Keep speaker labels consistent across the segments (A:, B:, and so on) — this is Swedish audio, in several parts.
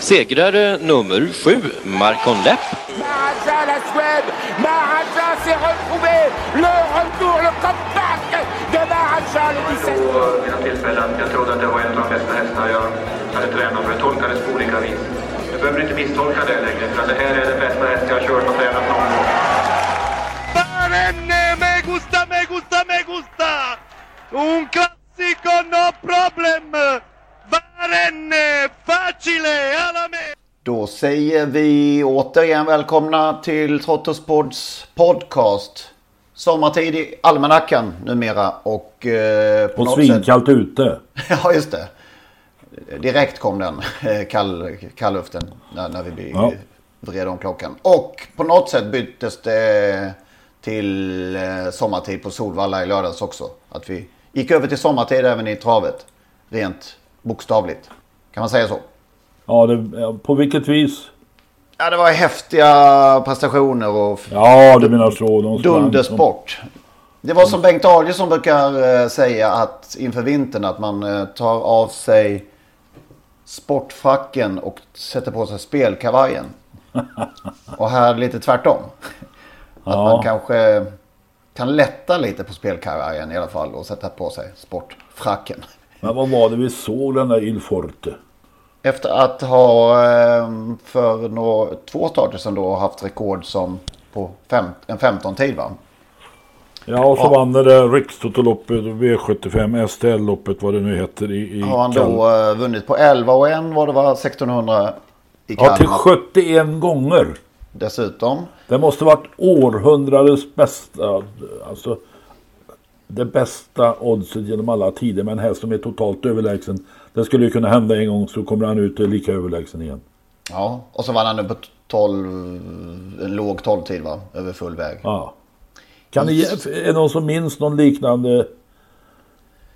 A: Segrare nummer sju, Marcon Lepp.
B: Maharaja, la Suède Maharaja s'est retrouvé Le retour, le comeback de Maharaja le 17
C: vid några tillfällen. Jag trodde att det var en av de bästa hästar jag hade tränat för. Jag tolkades på olika vis. Du behöver inte misstolka det längre, för det här är den bästa häst jag har kört och tränat någon gång.
D: Barenne, me gusta, me gusta, me gusta! Un classico, no problem! Barenne, facile, alla me!
E: Då säger vi återigen välkomna till Trottosports podcast. Sommartid i almanackan numera och eh, på
F: Och
E: något
F: svinkallt ute.
E: Ja, just det. Direkt kom den, eh, kall, kallluften, när, när vi
F: Ja.
E: vred om klockan. Och på något sätt byttes det till eh, sommartid på Solvalla i lördags också. Att vi gick över till sommartid även i travet. Rent bokstavligt. Kan man säga så?
F: Ja, det, på vilket vis?
E: Ja, det var häftiga prestationer och
F: Ja, du menar så. De
E: dundersport. Det var som Bengt Adielsson brukar eh, säga att inför vintern att man eh, tar av sig sportfracken och sätter på sig spelkavajen. och här lite tvärtom. Att
F: Ja.
E: man kanske kan lätta lite på spelkavajen i alla fall och sätta på sig sportfracken.
F: Men vad var det vi såg den där Il Forte?
E: Efter att ha eh, för några, två starter sedan då haft rekord som på fem, en 15-tid va?
F: Ja, och så
E: Ja.
F: vann det där Rikstotoloppet, V75, STL-loppet vad det nu heter i, i
E: Har han då eh, vunnit på 11 och en var det var 1600 i
F: Ja, till
E: Kalmar
F: 71 gånger.
E: dessutom.
F: Det måste varit århundradets bästa, alltså det bästa oddset genom alla tider. Men en häst som är totalt överlägsen. Det skulle ju kunna hända en gång så kommer han ut lika överlägsen igen.
E: Ja, och så vann han nu på 12, en låg 12-tid va? Över full väg.
F: Ja. Kan ni, är det någon som minns någon liknande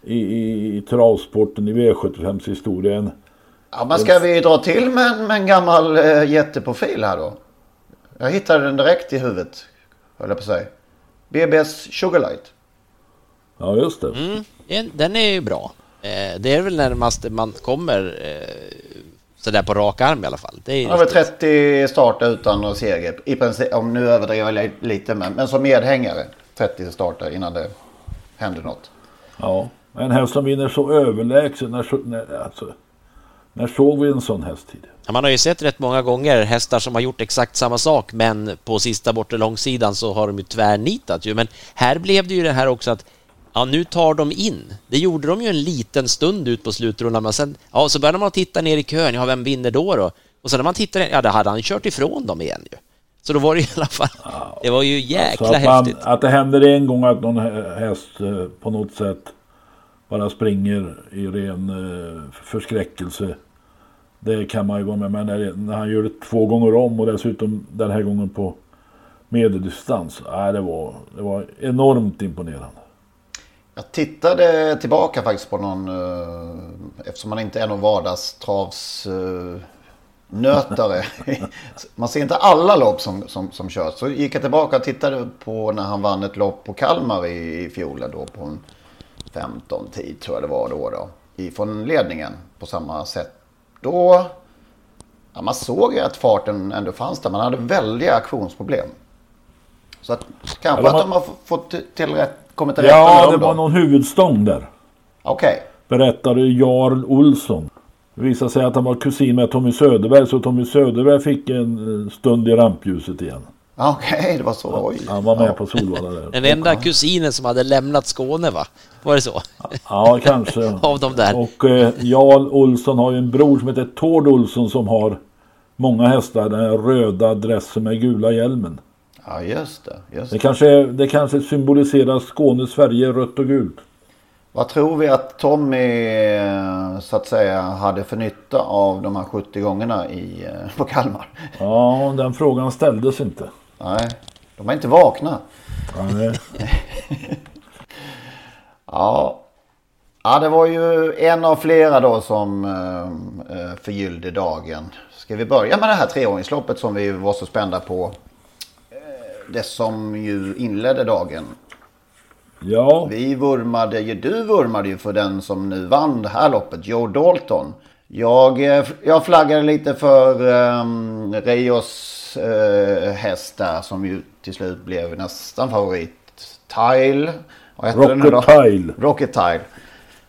F: i, i, i travsporten i V75s historien?
E: Ja, men ska vi dra till med en, med en gammal eh, jätteprofil här då? Jag hittade den direkt i huvudet, höll jag på att säga. BBS Sugarlight.
F: Ja, just det.
G: Mm, en- den är ju bra. Eh, Det är väl närmast man kommer eh, sådär på rak arm i alla fall. Det är
E: Han har väl
G: riktigt.
E: 30 starter utan någon seger. I princip, om nu överdriver jag li- lite, men, men som medhängare. 30 starter innan det händer något.
F: Ja, en häst som vinner så överlägsen. När, så- när, alltså, när såg vi en sån häst tidigare?
G: Ja, Man har ju sett rätt många gånger hästar som har gjort exakt samma sak men på sista bortre långsidan så har de ju tvärnitat ju. Men här blev det ju det här också att ja, nu tar de in. Det gjorde de ju en liten stund ut på slutrundan men sen ja, så började man titta ner i kön. Ja, vem vinner då då? Och sen när man tittar, ja, då hade han kört ifrån dem igen ju. Så då var det i alla fall, det var ju jäkla
F: att, man,
G: häftigt.
F: att det händer en gång att någon hä- häst eh, på något sätt bara springer i ren eh, förskräckelse. Det kan man ju vara med. Men när, det- när han gör det två gånger om och dessutom den här gången på medeldistans. Nej, det, var, det var enormt imponerande.
E: Jag tittade tillbaka faktiskt på någon, eh, eftersom man inte är någon vardagstravs nötare. man ser inte alla lopp som, som, som körs. Så gick jag tillbaka och tittade på när han vann ett lopp på Kalmar i, i fjol då på en 15 tid tror jag det var då. då ifrån ledningen på samma sätt. Då, ja, man såg ju att farten ändå fanns där. Man hade väldiga aktionsproblem. Så att, kanske
F: Ja, de
E: att
F: har-
E: de har fått till rätt, till rätta
F: Ja, det var någon huvudstång där.
E: Okej.
F: Berättade Jarl Olsson. Det visade sig att han var kusin med Tommy Söderberg. Så Tommy Söderberg fick en eh, stund i rampljuset igen.
E: Okej, det var så. Oj.
F: Han var med på Solvalla där.
G: Den enda kusinen som hade lämnat Skåne va? Var det så?
F: Ja, kanske.
G: Av de där.
F: Och eh, Jarl Olsson har ju en bror som heter Tord Olsson som har många hästar. Den här röda dressen med gula hjälmen.
E: Ja, just det. Just
F: Det
E: det.
F: kanske, det kanske symboliserar Skåne, Sverige, rött och gult.
E: Vad tror vi att Tommy så att säga hade för nytta av de här 70 gångerna i, eh, på Kalmar?
F: Ja, den frågan ställdes inte.
E: Nej, de är inte vakna.
F: Nej.
E: Ja. ja, det var ju en av flera då som eh, eh, förgyllde dagen. Ska vi börja med det här treåringsloppet som vi var så spända på? Det som ju inledde dagen.
F: Ja,
E: Vi vurmade ju, du vurmade ju för den som nu vann det här loppet, Joe Dalton. Jag, eh, jag flaggade lite för um, Reyos eh, häst där som ju till slut blev nästan favorit. Tile.
F: Rocket Tile.
E: Rocket Tile.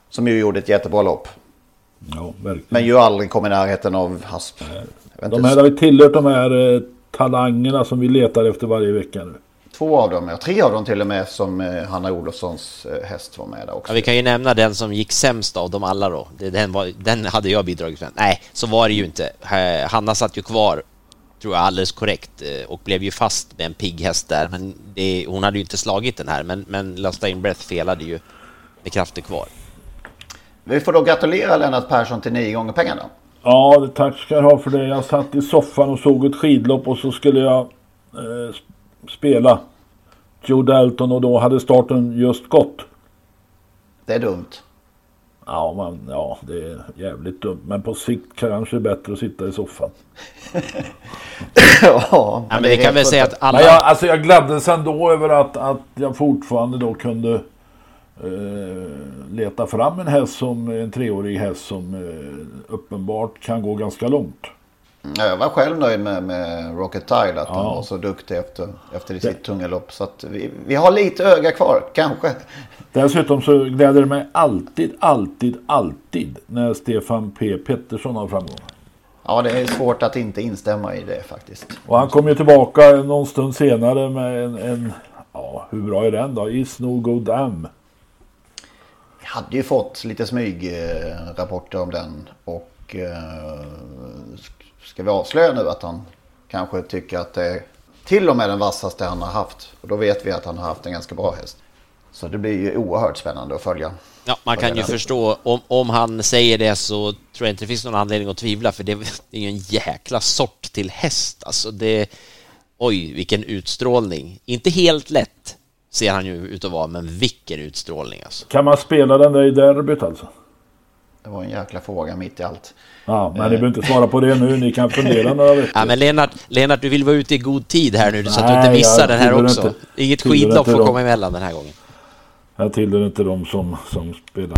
E: Som ju gjorde ett jättebra lopp.
F: Ja, verkligen.
E: Men ju aldrig kom i närheten av Hasp.
F: De här har ju tillhört de här eh, talangerna som vi letar efter varje vecka nu.
E: Två av dem, ja. Tre av dem till och med som eh, Hanna Olofssons eh, häst var med där också.
G: Ja, vi kan ju nämna den som gick sämst av dem alla då. Det- Den, var, den hade jag bidragit med. Nej, så var det ju inte. Eh, Hanna satt ju kvar, tror jag alldeles korrekt, och blev ju fast med en pigg häst där. Men det, hon hade ju inte slagit den här, men, men Lasta in Breath felade ju med krafter kvar.
E: Vi får då gratulera Lennart Persson till nio gånger pengarna.
F: Ja, det- tack ska du ha för det. Jag satt i soffan och såg ett skidlopp och så skulle jag eh, sp- spela Joe Dalton och då hade starten just gått.
E: Det är dumt.
F: Ja, man, ja, det är jävligt dumt. Men på sikt kanske det är bättre att sitta i soffan.
E: ja,
G: Ja, men vi kan väl säga att alla...
F: Men jag, alltså jag gladdes ändå över att, att jag fortfarande då kunde eh, leta fram en häst som en treårig häst som eh, uppenbart kan gå ganska långt.
E: Ja, jag var själv nöjd med, med Rocket Tile. Att han
F: Ja.
E: var så duktig efter, efter sitt tunga lopp. Så att vi, vi har lite öga kvar, kanske.
F: Dessutom så gläder det mig alltid, alltid, alltid när Stefan P Pettersson har framgång.
E: Ja, det är svårt att inte instämma i det faktiskt.
F: Och han kom ju tillbaka någon stund senare med en, en ja hur bra är den då? Is no go damn.
E: Hade ju fått lite smygrapporter om den. Och eh, ska vi avslöja nu att han kanske tycker att det är till och med den vassaste han har haft. Och då vet vi att han har haft en ganska bra häst. Så det blir ju oerhört spännande att följa.
G: Ja, man kan ju förstå, om, om han säger det så tror jag inte det finns någon anledning att tvivla för det, det är ju en jäkla sort till häst alltså. Det, oj, vilken utstrålning. Inte helt lätt ser han ju ut att vara, men vilken utstrålning alltså.
F: Kan man spela den där i derbyt alltså?
E: Det var en jäkla fråga mitt i allt.
F: Ja, men ni behöver inte svara på det nu. Ni kan fundera några veckor.
G: Ja, men Lennart, Lennart, du vill vara ute i god tid här nu så att du
F: Nej,
G: inte missar den här också.
F: inte-
G: Inget skidlopp får komma emellan den här gången.
F: Jag tillhör inte de som, som spelar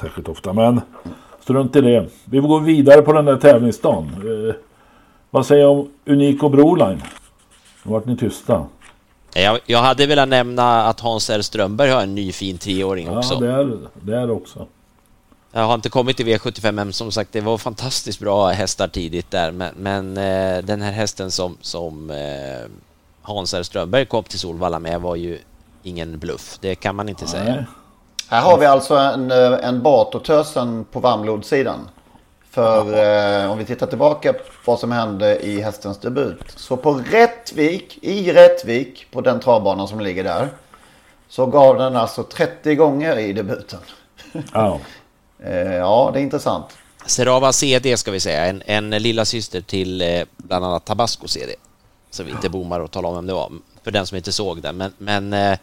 F: särskilt ofta. Men strunt i det. Vi går vidare på den där tävlingsdagen. Eh, vad säger jag om Unico Broline? Nu vart ni tysta.
G: Jag, jag hade velat nämna att Hans R Strömberg har en ny fin treåring
F: Ja,
G: också.
F: det är det är också.
G: Jag har inte kommit till V75 men som sagt det var fantastiskt bra hästar tidigt där men, men eh, den här hästen som, som eh, Hans R Strömberg kom till Solvalla med var ju ingen bluff. Det kan man inte säga.
F: Nej.
E: Här har vi alltså en, eh, en Batotösen på varmblodssidan. För eh, om vi tittar tillbaka på vad som hände i hästens debut. Så på Rättvik, i Rättvik, på den travbanan som ligger där. Så gav den alltså 30 gånger i debuten.
F: Ja.
E: Eh, ja, det är intressant.
G: Serava CD ska vi säga, en, en lilla syster till eh, bland annat Tabasco CD. Så vi inte bommar och talar om vem det var, för den som inte såg den. Men, men eh,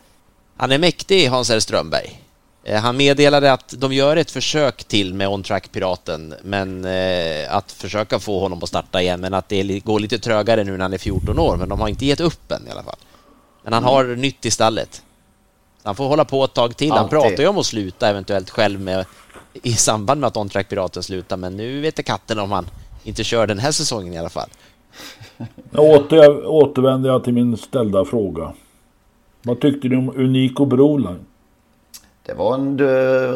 G: han är mäktig, Hans R Strömberg. Eh, han meddelade att de gör ett försök till med On Track Piraten, men eh, att försöka få honom att starta igen, men att det går lite trögare nu när han är 14 år, men de har inte gett upp än i alla fall. Men han har nytt i stallet. Han får hålla på ett tag till. Han
E: Alltid.
G: pratar ju om att sluta eventuellt själv med, i samband med att On Track Piraten slutar, men nu vet det katten om han inte kör den här säsongen i alla fall.
F: Nu åter, återvänder jag till min ställda fråga. Vad tyckte ni om Unico Broline?
E: Det var en eh,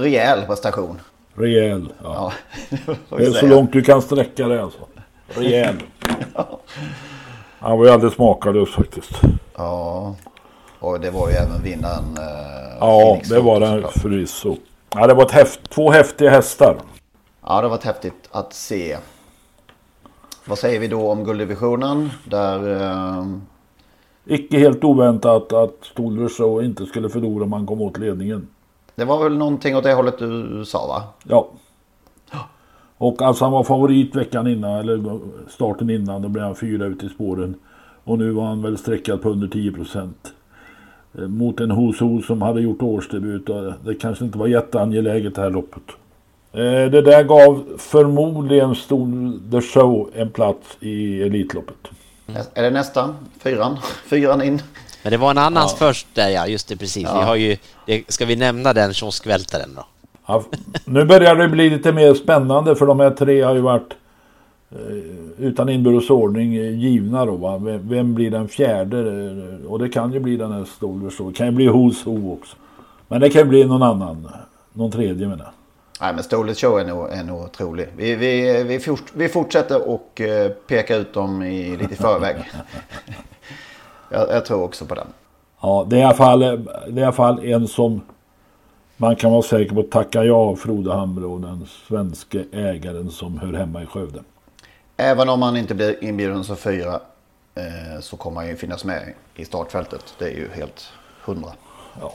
E: rejäl prestation.
F: Rejäl. Ja.
E: Ja,
F: Det är så långt du kan sträcka det alltså. Rejäl. Han var ju alldeles makalös faktiskt.
E: Ja, och det var ju även vinnaren. Eh,
F: Ja, det var
E: såklart.
F: förvisso. Ja, det var ett häft, två häftiga hästar.
E: Ja, det varit häftigt att se. Vad säger vi då om gulddivisionen? Där... Eh,
F: Icke helt oväntat att Stolver Show inte skulle förlora om man kom åt ledningen.
E: Det var väl någonting åt det hållet du sa va?
F: Ja. Och alltså han var favorit veckan innan, eller starten innan. Då blev han fyra ut i spåren. Och nu var han väl sträckad på under 10 procent. Eh, Mot en Hos Hos som hade gjort årsdebut. Det kanske inte var jätteangeläget det här loppet. Eh, Det där gav förmodligen Stol the Show en plats i Elitloppet.
E: Är det nästan? Fyran? Fyran in?
G: Men det var en annan först där ja, just det precis. Vi har ju, det, ska vi nämna den kioskvältaren då?
F: Ja, nu börjar det bli lite mer spännande för de här tre har ju varit eh, utan inbördes ordning eh, givna då. Va? Vem, blir den fjärde? Eh, Och det kan ju bli den här Stolvers Det kan ju bli Who's Who också. Men det kan ju bli någon annan. Någon tredje menar.
E: Nej men Stolet Show är nog, är nog otrolig. Vi, vi, vi, fort, vi fortsätter och eh, peka ut dem i, lite i förväg. jag, jag tror också på den.
F: Ja, det är, i alla fall, det är i alla fall en som man kan vara säker på att tacka ja Frode Hamre den svenske ägaren som hör hemma i Skövde.
E: Även om man inte blir inbjuden som fyra eh, så kommer han ju finnas med i startfältet. Det är ju helt hundra.
F: Ja.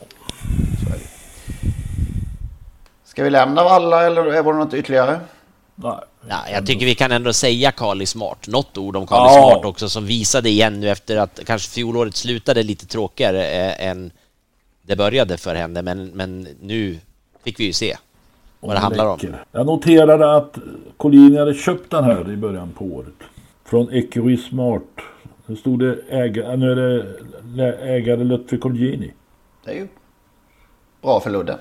E: Så är det. Ska vi lämna alla eller är det något ytterligare?
F: Nej.
G: Ja, jag tycker vi kan ändå säga Carly Smart. Något ord om Carly
F: Ja.
G: Smart också som visade igen nu efter att kanske fjolåret slutade lite tråkigare eh, än det började för henne. Men, men nu fick vi ju se vad det handlar om.
F: Läcker. Jag noterade att Collini hade köpt den här i början på året. Från Ecury Smart. Nu stod det ägare, nu är det ägare Lutfi Colgjini.
E: Det är ju bra för Ludde.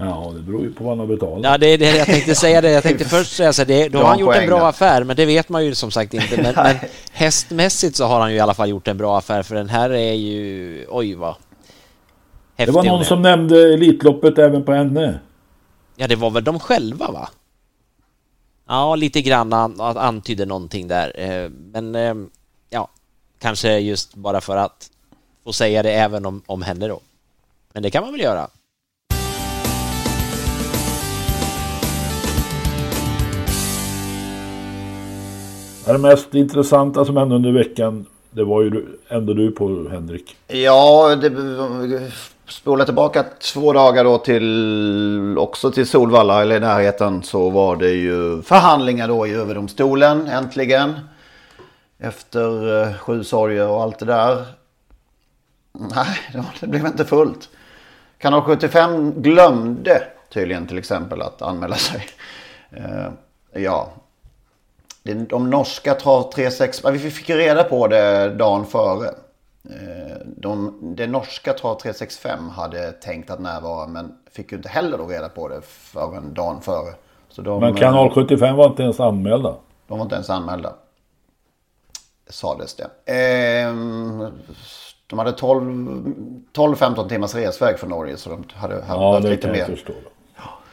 F: Ja, det beror ju på vad han har betalat.
G: Ja, det är det jag tänkte säga det. Jag tänkte först säga så det, då har han gjort en bra affär, men det vet man ju som sagt inte. Men, men hästmässigt så har han ju i alla fall gjort en bra affär, för den här är ju... Oj, vad
F: det
G: häftig
F: var
G: hon
F: någon som nämnde Elitloppet även på henne.
G: Ja, det var väl de själva, va? Ja, lite grann an, an- antydde någonting där. Eh, Men eh, ja, kanske just bara för att få säga det även om, om henne då. Men det kan man väl göra.
F: Det mest intressanta som hände under veckan, det var ju ändå du på Henrik.
E: Ja, det spola tillbaka två dagar då till också till Solvalla eller i närheten så var det ju förhandlingar då i överdomstolen äntligen. Efter eh, sju sorger och allt det där. Nej, det var- det blev inte fullt. Kanal 75 glömde tydligen till exempel att anmäla sig. Eh, ja, de norska trav 36, ja, vi fick ju reda på det dagen före. Eh, De, det norska trav 365 hade tänkt att närvara men fick ju inte heller då reda på det förrän dagen före. De,
F: Men kanal 75 var inte ens anmälda.
E: de var inte ens anmälda. Sades det. Ehm, de hade 12 12-15 timmars resväg från Norge så de hade haft
F: Ja, det
E: lite
F: kan jag
E: mer.
F: förstå.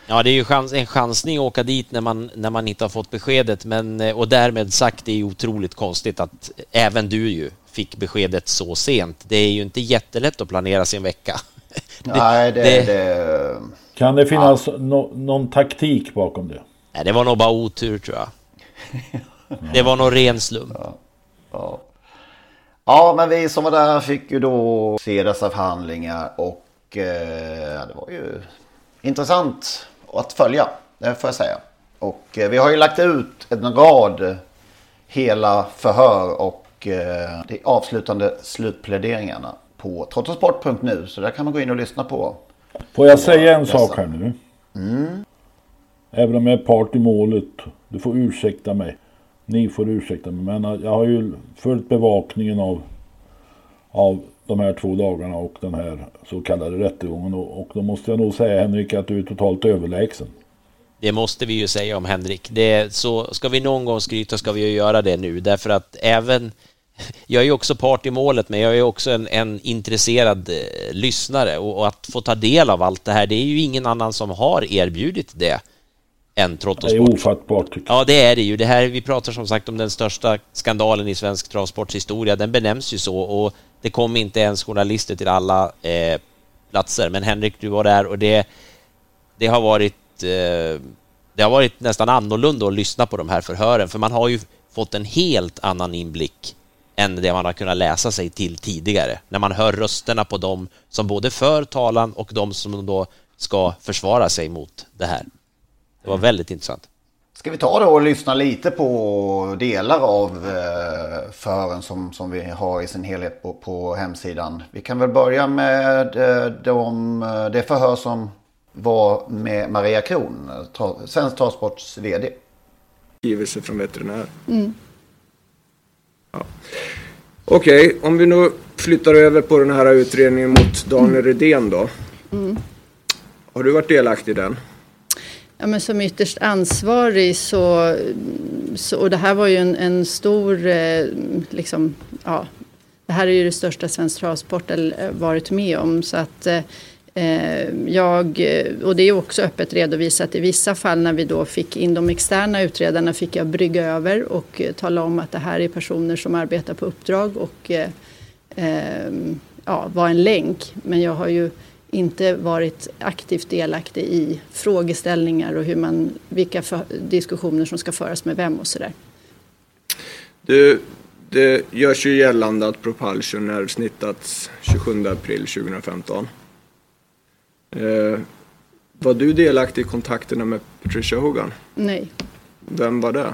G: Ja, det är ju chans, en chansning att åka dit när man, när man inte har fått beskedet, men eh, och därmed sagt, det är ju otroligt konstigt att även du ju fick beskedet så sent. Det är ju inte jättelätt att planera sin vecka.
E: Nej, det,
G: det-
E: det,
F: Kan det finnas nå- någon taktik bakom det?
G: Nej, det var nog bara otur tror jag. Det var nog ren slump.
E: Ja. ja, men vi som var där fick ju då se dessa förhandlingar och eh, det var ju intressant att följa, det får jag säga. Och eh, vi har ju lagt ut en rad hela förhör och eh, de avslutande slutpläderingarna på trottosport.nu så där kan man gå in och lyssna på.
F: Får jag säga en
E: dessa.
F: sak här nu?
E: Mm.
F: Även om jag är part i målet. Du får ursäkta mig. Ni får ursäkta mig. Men jag har ju följt bevakningen av, av de här två dagarna och den här så kallade rättegången. Och, och då måste jag nog säga Henrik att du är totalt överlägsen.
G: Det måste vi ju säga om Henrik. Det så ska vi någon gång skryta ska vi ju göra det nu, därför att även jag är ju också part i målet, men jag är också en, en intresserad eh, lyssnare och, och att få ta del av allt det här, det är ju ingen annan som har erbjudit det än
F: Trottosport. Det är ofattbart. Tycker
G: jag. Ja, det är det ju. Det här, vi pratar som sagt om den största skandalen i svensk travsportshistoria. Den benämns ju så och det kom inte ens journalister till alla eh, platser. Men Henrik, du var där och det, det har varit eh, det har varit nästan annorlunda att lyssna på de här förhören, för man har ju fått en helt annan inblick än det man har kunnat läsa sig till tidigare. När man hör rösterna på dem som både för talan och de som då ska försvara sig mot det här. Det var väldigt intressant.
E: Ska vi ta då och lyssna lite på delar av eh, fören som, som vi har i sin helhet på, på hemsidan. Vi kan väl börja med eh, de, eh, det förhör som var med Maria Kron, Svensk Travsports VD.
H: Skrivelse från veterinär. Mm. Ja. Okej, okay, om vi nu flyttar över på den här utredningen mot Daniel Redén då. Mm. Har du varit delaktig i den?
I: Ja, men som ytterst ansvarig så, så och det här var ju en, en stor, eh, liksom, ja, det här är ju det största Svensk Travsport eh, varit med om så att eh, eh jag, och det är också öppet redovisat i vissa fall när vi då fick in de externa utredarna fick jag brygga över och eh, tala om att det här är personer som arbetar på uppdrag och eh, eh ja, var en länk. Men jag har ju inte varit aktivt delaktig i frågeställningar och hur man, vilka för, diskussioner som ska föras med vem och sådär.
H: Du, det görs ju gällande att Propulsion är snittats 27 april 2015. Eh, var du delaktig i kontakterna med Patricia Hogan?
I: Nej.
H: Vem var det?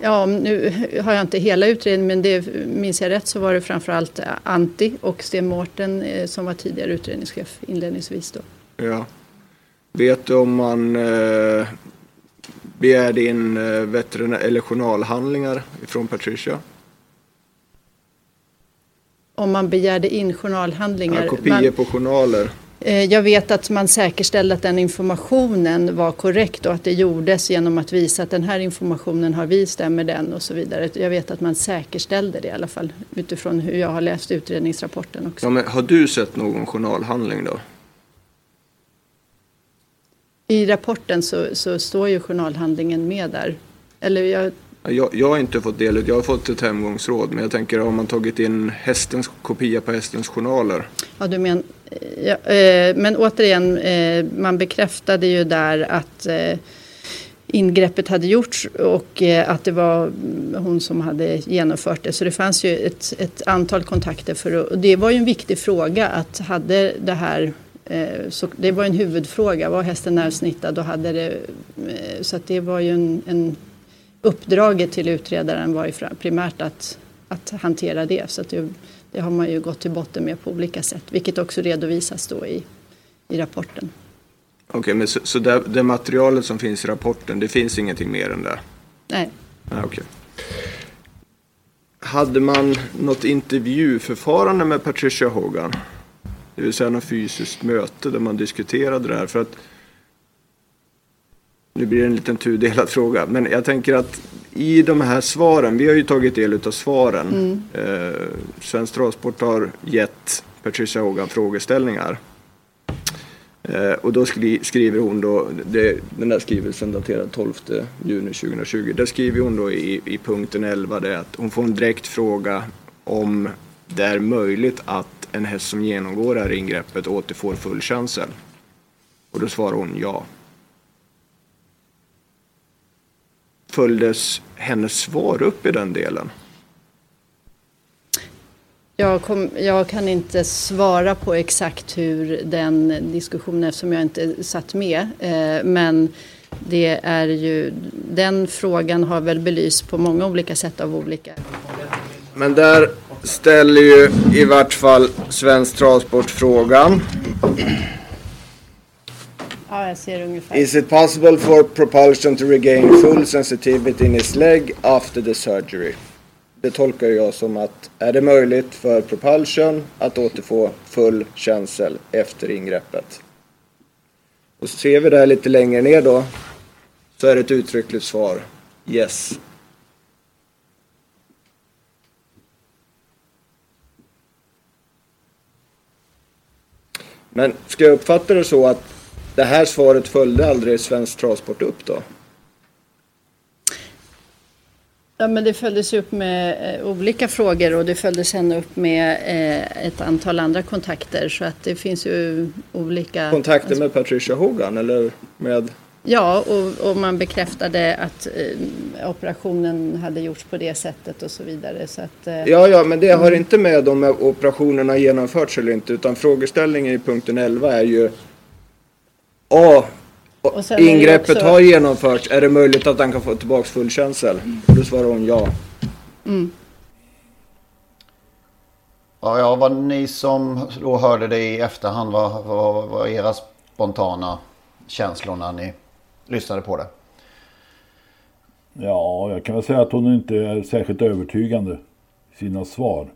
I: Ja, nu har jag inte hela utredningen men det, minns jag rätt så var det framförallt Antti och Sten Mårten eh, som var tidigare utredningschef inledningsvis då.
H: Ja. Vet du om man eh, begärde in eh, veterinär eller journalhandlingar från Patricia?
I: Om man begärde in journalhandlingar?
H: Ja, kopior man, på journaler.
I: Eh, jag vet att man säkerställde att den informationen var korrekt och att det gjordes genom att visa att den här informationen har vi, stämmer den och så vidare. Jag vet att man säkerställde det i alla fall utifrån hur jag har läst utredningsrapporten också.
H: Ja, men har du sett någon journalhandling då?
I: I rapporten så, så står ju journalhandlingen med där. Eller jag
H: jag, jag har inte fått del jag har fått ett hemgångsråd. Men jag tänker, har man tagit in hästens kopia på hästens journaler?
I: Ja, du men, ja, eh, men återigen, eh, man bekräftade ju där att eh, ingreppet hade gjorts och eh, att det var hon som hade genomfört det. Så det fanns ju ett, ett antal kontakter för och det var ju en viktig fråga att hade det här eh, så det var en huvudfråga, var hästen närsnittad och hade det, eh, så att det var ju en, en uppdraget till utredaren var ju primärt att, att hantera det. Så det, det, har man ju gått till botten med på olika sätt, vilket också redovisas då i, i rapporten.
H: Okej, okay, men så, så det, det, materialet som finns i rapporten, det finns ingenting mer än det?
I: Nej.
H: Ah, okay. Hade man något intervjuförfarande med Patricia Hogan? Det vill säga något fysiskt möte där man diskuterade det här? För att nu blir det en liten tudelad fråga, men jag tänker att i de här svaren, vi har ju tagit del av svaren. Mm. Eh, Svensk Travsport har gett Patricia Hogan frågeställningar. Eh, och då skri skriver hon då, det, den där skrivelsen daterad 12 juni 2020, där skriver hon då i, i punkten 11 det att hon får en direkt fråga om det är möjligt att en häst som genomgår det här ingreppet återfår full känsel. Och då svarar hon ja. Följdes hennes svar upp i den delen?
I: Jag, kom, jag, kan inte svara på exakt hur den diskussionen, eftersom jag inte satt med. Eh, men det är ju, den frågan har väl belysts på många olika sätt av olika.
H: Men där ställer ju i vart fall Svensk Travsport frågan.
I: Ja, jag ser ungefär.
H: Is it possible for propulsion to regain full sensitivity in his leg after the surgery? Det tolkar jag som att är det möjligt för propulsion att återfå full känsel efter ingreppet? Och ser vi där lite längre ner då så är det ett uttryckligt svar. Yes. Men ska jag uppfatta det så att det här svaret följde aldrig Svensk Travsport upp då?
I: Ja, men det följdes upp med eh, olika frågor och det följdes sen upp med eh, ett antal andra kontakter så att det finns ju olika...
H: Kontakter med Patricia Hogan eller med?
I: Ja, och, och man bekräftade att eh, operationen hade gjorts på det sättet och så vidare. Så att, eh,
H: Ja, ja, men det har inte med om operationerna genomförts eller inte utan frågeställningen i punkten 11 är ju A.
I: Och sen är det
H: Ingreppet
I: också-
H: har genomförts. Är det möjligt att han kan få tillbaka full känsel? Och då svarar hon ja.
I: Mm.
E: Ja, ja, vad ni som då hörde det i efterhand, vad vad var era spontana känslor när ni lyssnade på det?
F: Ja, jag kan väl säga att hon inte är särskilt övertygande i sina svar.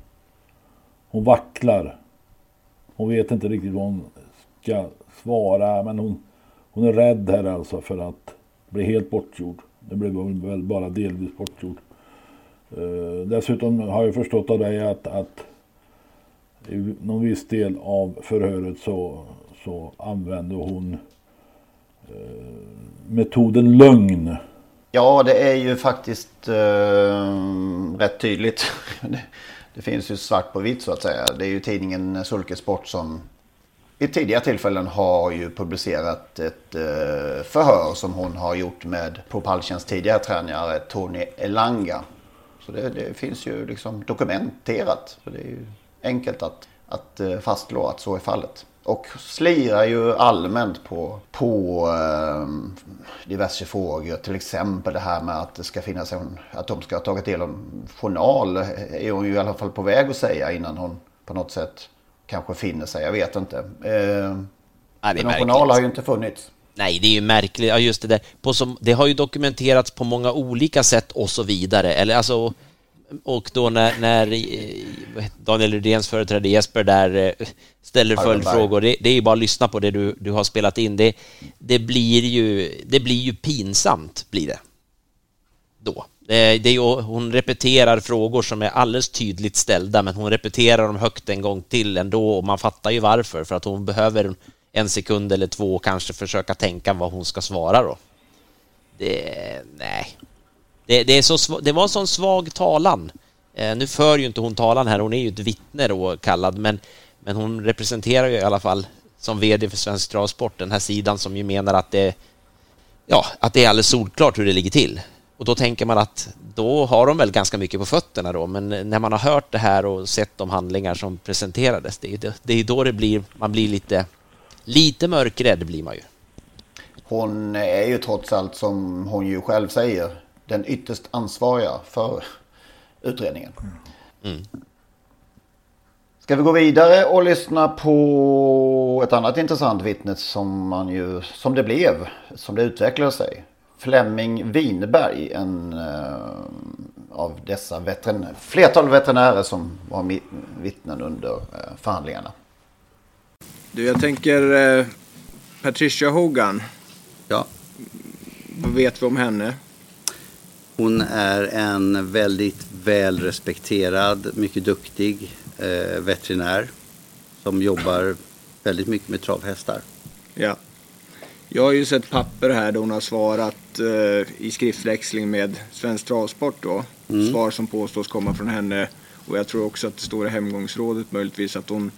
F: Hon vacklar. Hon vet inte riktigt vad hon ska svara, men hon, hon är rädd här alltså för att bli helt bortgjord. Det blev hon väl bara delvis bortgjord. Eh, dessutom har jag förstått av dig att, att i någon viss del av förhöret så, så använde hon eh, metoden lögn.
E: Ja, det är ju faktiskt eh, rätt tydligt. det, det finns ju svart på vitt så att säga. Det är ju tidningen Sulkesport som i tidigare tillfällen har ju publicerat ett eh, förhör som hon har gjort med Propulsions tidigare tränare Tony Elanga. Så det, det finns ju liksom dokumenterat. Så det är ju enkelt att, att eh, fastslå att så är fallet. Och slirar ju allmänt på, på eh, diverse frågor. Till exempel det här med att det ska finnas en, att de ska ha tagit del av en journal. Eh, är hon ju i alla fall på väg att säga innan hon på något sätt kanske finner sig. Jag vet inte. Eh,
G: Ja,
E: någon journal har ju inte funnits.
G: Nej, det är ju märkligt. Ja, just det där. På som, det har ju dokumenterats på många olika sätt och så vidare. Eller alltså, och då när, när eh, Daniel Rydéns företrädare Jesper där eh, ställer följdfrågor, det, det är ju bara att lyssna på det du, du har spelat in. Det, det, blir ju, det blir ju pinsamt, blir det. Då. Eh, det, är ju, hon repeterar frågor som är alldeles tydligt ställda, men hon repeterar dem högt en gång till ändå och man fattar ju varför, för att hon behöver en sekund eller två och kanske försöka tänka vad hon ska svara då. Det, nej. Det, det, är så, det var en sån svag talan. Eh, nu för ju inte hon talan här, hon är ju ett vittne då kallad, men, men hon representerar ju i alla fall som VD för Svensk Travsport den här sidan som ju menar att det, ja, att det är alldeles solklart hur det ligger till. Och då tänker man att då har de väl ganska mycket på fötterna då, men när man har hört det här och sett de handlingar som presenterades, det är, det, är då det blir, man blir lite, lite mörkrädd blir man ju.
E: Hon är ju trots allt som hon ju själv säger den ytterst ansvariga för utredningen. Ska vi gå vidare och lyssna på ett annat intressant vittne som man ju, som det blev, som det utvecklade sig. Flemming Winberg, en eh, av dessa veterinärer, flertal veterinärer som var vittnen under eh, förhandlingarna.
H: Du, jag tänker eh, Patricia Hogan.
J: Ja.
H: Vad vet vi om henne?
J: Hon är en väldigt väl respekterad, mycket duktig eh, veterinär som jobbar väldigt mycket med travhästar.
H: Ja. Jag har ju sett papper här där hon har svarat eh, i skriftväxling med Svensk Travsport då.
J: Mm.
H: Svar som påstås komma från henne. Och jag tror också att det står i hemgångsrådet möjligtvis att hon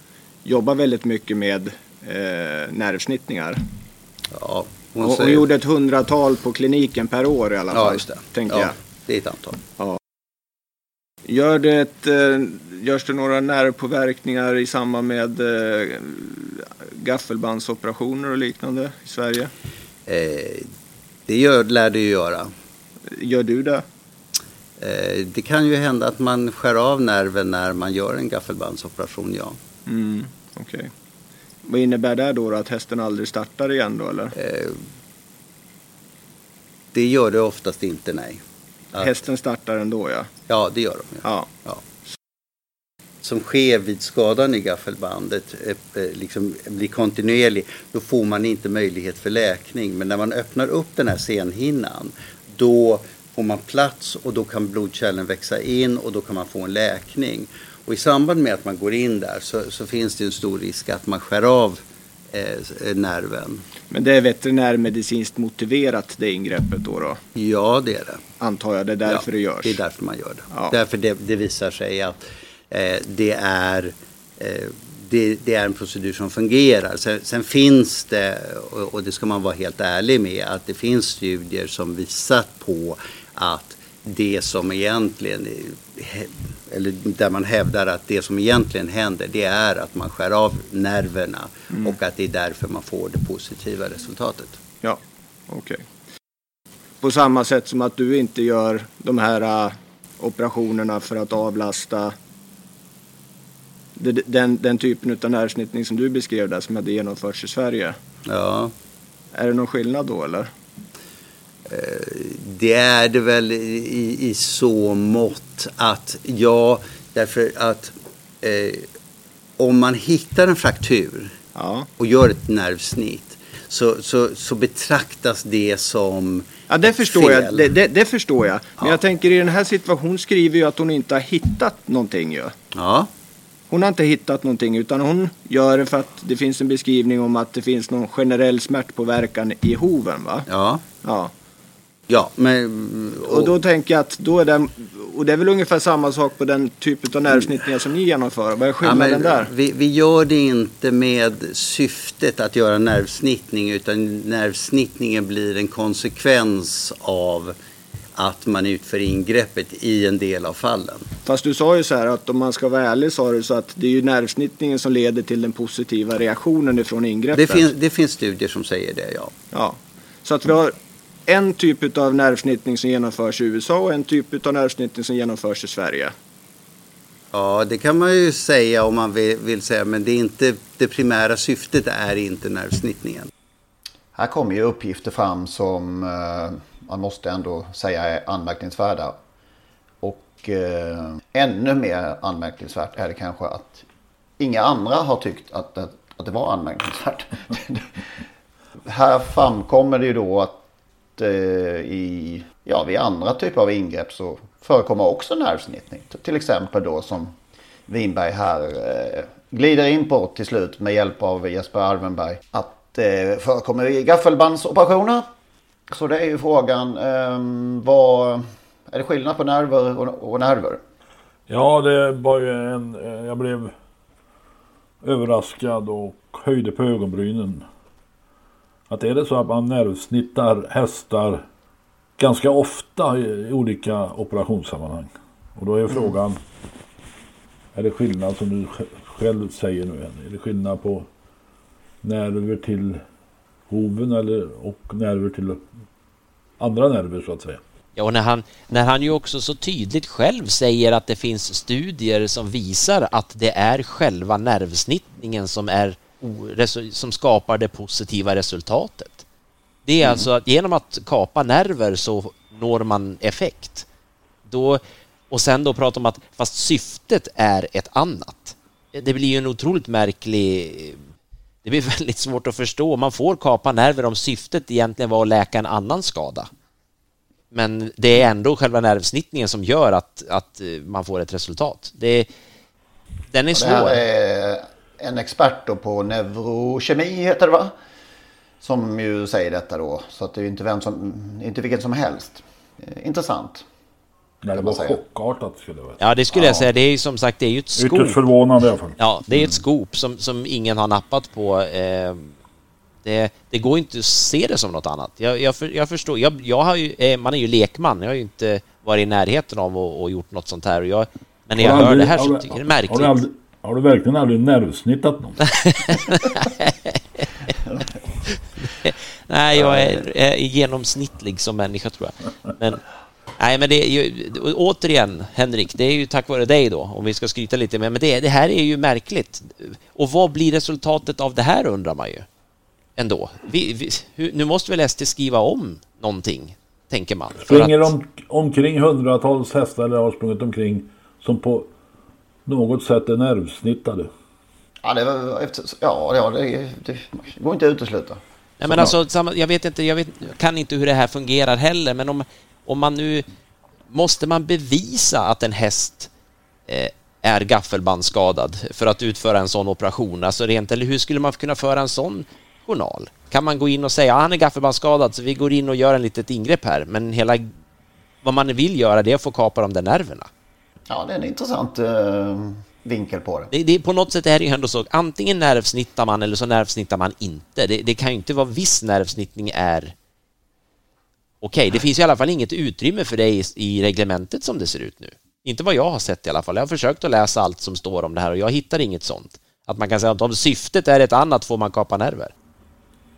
H: jobbar väldigt mycket med eh, nervsnittningar.
J: Ja,
H: Hon,
J: hon
H: hon,
J: säger-
H: gjorde ett hundratal på kliniken per år i alla fall.
J: Ja, just det.
H: Tänker
J: Ja,
H: jag.
J: det är ett antal.
H: Ja. Gör det ett, eh, görs det några nervpåverkningar i samband med eh, gaffelbandsoperationer och liknande i Sverige?
J: Eh, det gör, lär ju göra.
H: Gör du det?
J: Eh, det kan ju hända att man skär av nerven när man gör en gaffelbandsoperation, ja.
H: Mm, okej. Vad innebär det då, då? Att hästen aldrig startar igen då eller?
J: Eh, det gör det oftast inte, nej. Att-
H: Hästen startar ändå ja.
J: Ja, det gör de.
H: Ja.
J: Ja. Som sker vid skadan i gaffelbandet eh, eh, liksom blir kontinuerlig, då får man inte möjlighet för läkning. Men när man öppnar upp den här senhinnan, då får man plats och då kan blodkärlen växa in och då kan man få en läkning. Och i samband med att man går in där så, så finns det en stor risk att man skär av eh, nerven.
H: Men det är veterinärmedicinskt motiverat det ingreppet då? då?
J: Ja, det är det.
H: Antar jag, det är därför
J: ja,
H: det görs?
J: Det är därför man gör det.
H: Ja.
J: Därför det, det visar sig att eh, det är eh, det, det, är en procedur som fungerar. Sen, sen finns det, och, och, det ska man vara helt ärlig med, att det finns studier som visar på att det som egentligen, eller där man hävdar att det som egentligen händer, det är att man skär av nerverna mm. och att det är därför man får det positiva resultatet.
H: Ja, okej. Okay. På samma sätt som att du inte gör de här operationerna för att avlasta den, den typen av närsnittning som du beskrev där som hade genomförts i Sverige.
J: Ja.
H: Är det någon skillnad då eller?
J: Det är det väl i, i så mått att ja, därför att eh, om man hittar en fraktur
H: ja.
J: och gör ett nervsnitt så, så, så betraktas det som
H: Ja, det förstår fel. jag. Det, det, det, förstår jag. Men ja. jag tänker i den här situationen skriver ju att hon inte har hittat någonting ju.
J: Ja.
H: Hon har inte hittat någonting utan hon gör det för att det finns en beskrivning om att det finns någon generell smärtpåverkan i hoven va?
J: Ja.
H: Ja.
J: Ja, men...
H: Och, och då tänker jag att då är det, och det är väl ungefär samma sak på den typ av nervsnittningar som ni genomför. Vad är skillnaden ja, där?
J: Vi, vi gör det inte med syftet att göra nervsnittning utan nervsnittningen blir en konsekvens av att man utför ingreppet i en del av fallen.
H: Fast du sa ju så här att om man ska vara ärlig sa du så att det är ju nervsnittningen som leder till den positiva reaktionen ifrån ingreppet.
J: Det finns, det finns studier som säger det, ja.
H: Ja, så att vi har en typ av nervsnittning som genomförs i USA och en typ av nervsnittning som genomförs i Sverige.
J: Ja, det kan man ju säga om man vill, vill säga, men det, är inte, det primära syftet är inte nervsnittningen.
E: Här kommer ju uppgifter fram som eh, man måste ändå säga är anmärkningsvärda. Och eh, ännu mer anmärkningsvärt är det kanske att inga andra har tyckt att, att, att det var anmärkningsvärt. här framkommer det ju då att eh, i, ja, vid andra typer av ingrepp så förekommer också nervsnittning. Till exempel då som Winberg här eh, glider in på till slut med hjälp av Jesper Alvenberg. Att det eh, förekommer i gaffelbandsoperationer. Så det är ju frågan, eh, vad, är det skillnad på nerver och, och nerver?
F: Ja, det var ju en, eh, jag blev överraskad och höjde på ögonbrynen att är det så att man nervsnittar hästar ganska ofta i olika operationssammanhang. Och då är mm. frågan, mm. är det skillnad som du själv säger nu Är det skillnad på nerver till hoven eller, och nerver till andra nerver så att säga?
G: Ja, och när han, när han ju också så tydligt själv säger att det finns studier som visar att det är själva nervsnittningen som är som skapar det positiva resultatet. Det är mm. alltså att genom att kapa nerver så når man effekt. Då, och sen då prata om att fast syftet är ett annat. Det blir ju en otroligt märklig... Det blir väldigt svårt att förstå. Man får kapa nerver om syftet egentligen var att läka en annan skada. Men det är ändå själva nervsnittningen som gör att, att man får ett resultat. Det, den är svår.
E: Det är en expert på neurokemi heter det va? Som ju säger detta då. Så att det är inte, vem som, inte vilket som helst. Eh, intressant.
F: Nej, det var chockartat skulle jag säga.
G: Ja, det skulle ja. jag säga. Det är ju som sagt, det är ju ett skop.
F: Ytterst förvånande i alla fall.
G: Ja, det är ett skop som, som ingen har nappat på. Eh, det, det, går inte att se det som något annat. Jag, jag, jag förstår. Jag, jag har ju, eh, man är ju lekman. Jag har ju inte varit i närheten av och, och gjort något sånt här. Och jag, men när jag hör det här så tycker jag det är märkligt. Har du aldrig,
F: har du verkligen aldrig nervsnittat någon?
G: nej, jag är, är genomsnittlig som människa tror jag. Men, nej, men det är ju, återigen, Henrik, det är ju tack vare dig då, om vi ska skryta lite med, men det, det här är ju märkligt. Och vad blir resultatet av det här undrar man ju ändå. Vi, vi, nu måste väl ST skriva om någonting, tänker man.
F: Springer att... om, omkring hundratals hästar eller har sprungit omkring som på något sätt är nervsnittade.
E: Ja, det, var, ja, ja det, det går inte att utesluta.
G: Nej, men alltså, jag vet inte, jag vet, kan inte hur det här fungerar heller, men om, om man nu måste man bevisa att en häst eh, är gaffelbandsskadad för att utföra en sån operation? Alltså rent, eller hur skulle man kunna föra en sån journal? Kan man gå in och säga att han är gaffelbandsskadad så vi går in och gör en litet ingrepp här, men hela vad man vill göra det är att få kapa de där nerverna.
E: Ja, det är en intressant uh, vinkel på det.
G: det, det. På något sätt är det ju ändå så, antingen nervsnittar man eller så nervsnittar man inte. Det, det kan ju inte vara viss nervsnittning är okej. Okay, det finns i alla fall inget utrymme för det i, reglementet som det ser ut nu. Inte vad jag har sett i alla fall. Jag har försökt att läsa allt som står om det här och jag hittar inget sånt. Att man kan säga att om syftet är ett annat får man kapa nerver.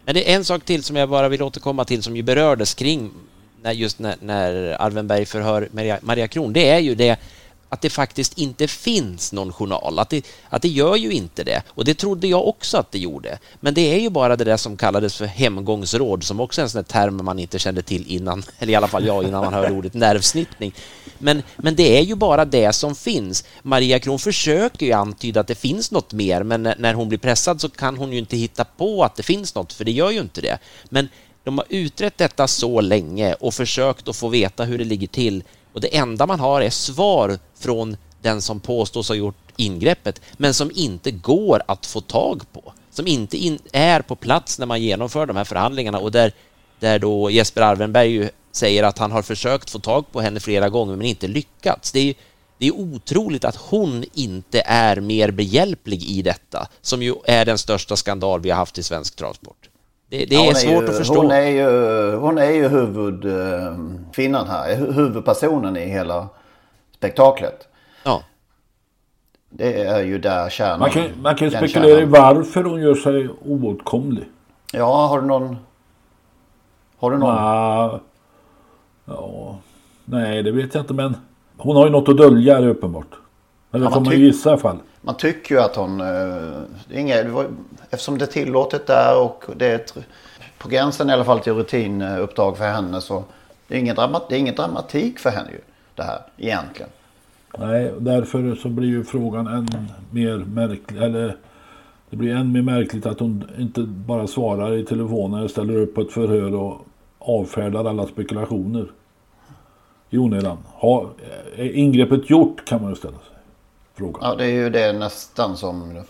G: Men det är en sak till som jag bara vill återkomma till som ju berördes kring när just när, när Alvenberg förhör Maria, Maria Kron. Det är ju det att det faktiskt inte finns någon journal. Att det, att det gör ju inte det. Och det trodde jag också att det gjorde. Men det är ju bara det där som kallades för hemgångsråd som också är en sån term man inte kände till innan, eller i alla fall jag innan man hörde ordet nervsnittning. Men, men det är ju bara det som finns. Maria Kron försöker ju antyda att det finns något mer, men när hon blir pressad så kan hon ju inte hitta på att det finns något, för det gör ju inte det. Men de har utrett detta så länge och försökt att få veta hur det ligger till och det enda man har är svar från den som påstås ha gjort ingreppet, men som inte går att få tag på. Som inte in, är på plats när man genomför de här förhandlingarna och där, där då Jesper Arvenberg ju säger att han har försökt få tag på henne flera gånger men inte lyckats. Det är, det är otroligt att hon inte är mer behjälplig i detta, som ju är den största skandal vi har haft i svensk travsport. Det, det ja, är, svårt
E: ju,
G: att förstå.
E: Hon är ju, hon är ju huvudkvinnan här, huvudpersonen i hela spektaklet.
G: Ja.
E: Det är ju där kärnan.
F: Man kan, man kan spekulera i varför hon gör sig oåtkomlig.
E: Ja, har du någon? Har du någon?
F: Nah, ja, nej, det vet jag inte men hon har ju något att dölja är uppenbart. Eller ja, får man gissa i alla fall.
E: Man tycker ju att hon... Eh, det var, eftersom det är tillåtet där och det är ett, på gränsen i alla fall till rutinuppdrag för henne så det är ingen, dramat, det är ingen dramatik för henne ju det här egentligen.
F: Nej, därför så blir ju frågan än mer märklig. Eller det blir än mer märkligt att hon inte bara svarar i telefonen eller ställer upp på ett förhör och avfärdar alla spekulationer. I onödan. Har, är ingreppet gjort kan man ju ställa sig. Frågan.
E: Ja, det är ju det nästan som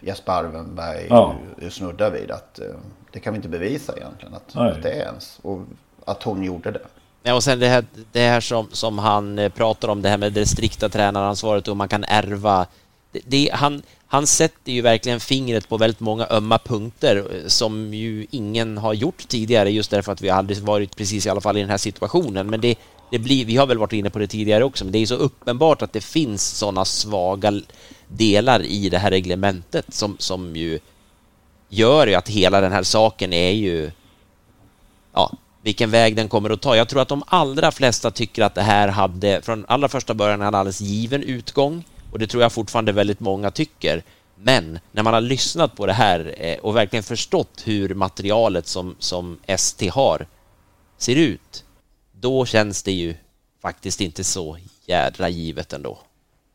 E: Jesper Arvenberg ja. snuddar vid. Att eh, det kan vi inte bevisa egentligen att, att det är ens. Och att hon gjorde det.
G: Ja, och sen det här, det här som, som han eh, pratar om, det här med det strikta tränaransvaret och man kan ärva. Det, det, han, han sätter ju verkligen fingret på väldigt många ömma punkter eh, som ju ingen har gjort tidigare just därför att vi aldrig varit precis i alla fall i den här situationen. Men det, det blir, vi har väl varit inne på det tidigare också, men det är så uppenbart att det finns sådana svaga delar i det här reglementet som, som ju gör ju att hela den här saken är ju ja, vilken väg den kommer att ta. Jag tror att de allra flesta tycker att det här hade från allra första början en alldeles given utgång och det tror jag fortfarande väldigt många tycker. Men när man har lyssnat på det här eh, och verkligen förstått hur materialet som, som ST har ser ut, då känns det ju faktiskt inte så jädra givet ändå.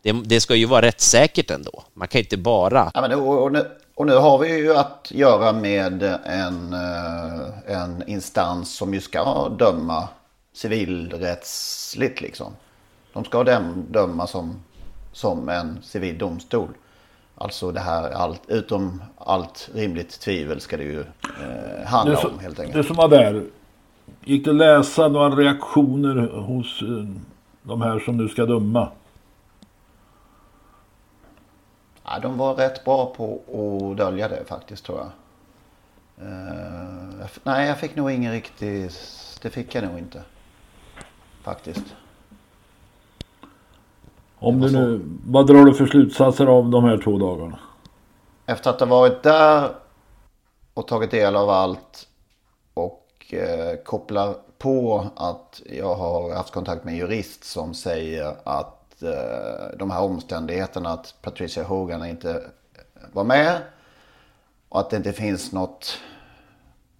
G: Det, det ska ju vara rättssäkert ändå. Man kan inte bara...
E: Ja, men och, och, nu, och nu har vi ju att göra med en, eh, en instans som ju ska döma civilrättsligt liksom. De ska döma som, som en civil domstol. Alltså det här, allt, utom allt rimligt tvivel ska det ju eh, handla
F: det
E: om helt enkelt.
F: Det som var där, gick det att läsa några reaktioner hos eh, de här som nu ska döma?
E: Ja, de var rätt bra på att dölja det faktiskt tror jag. Uh, nej, jag fick nog ingen riktig... Det fick jag nog inte. Faktiskt.
F: Om du nu, vad drar du för slutsatser av de här två dagarna?
E: Efter att ha varit där och tagit del av allt eh, Eh, kopplar på att jag har haft kontakt med en jurist som säger att eh, de här omständigheterna att Patricia Hogan inte var med. Och att det inte finns något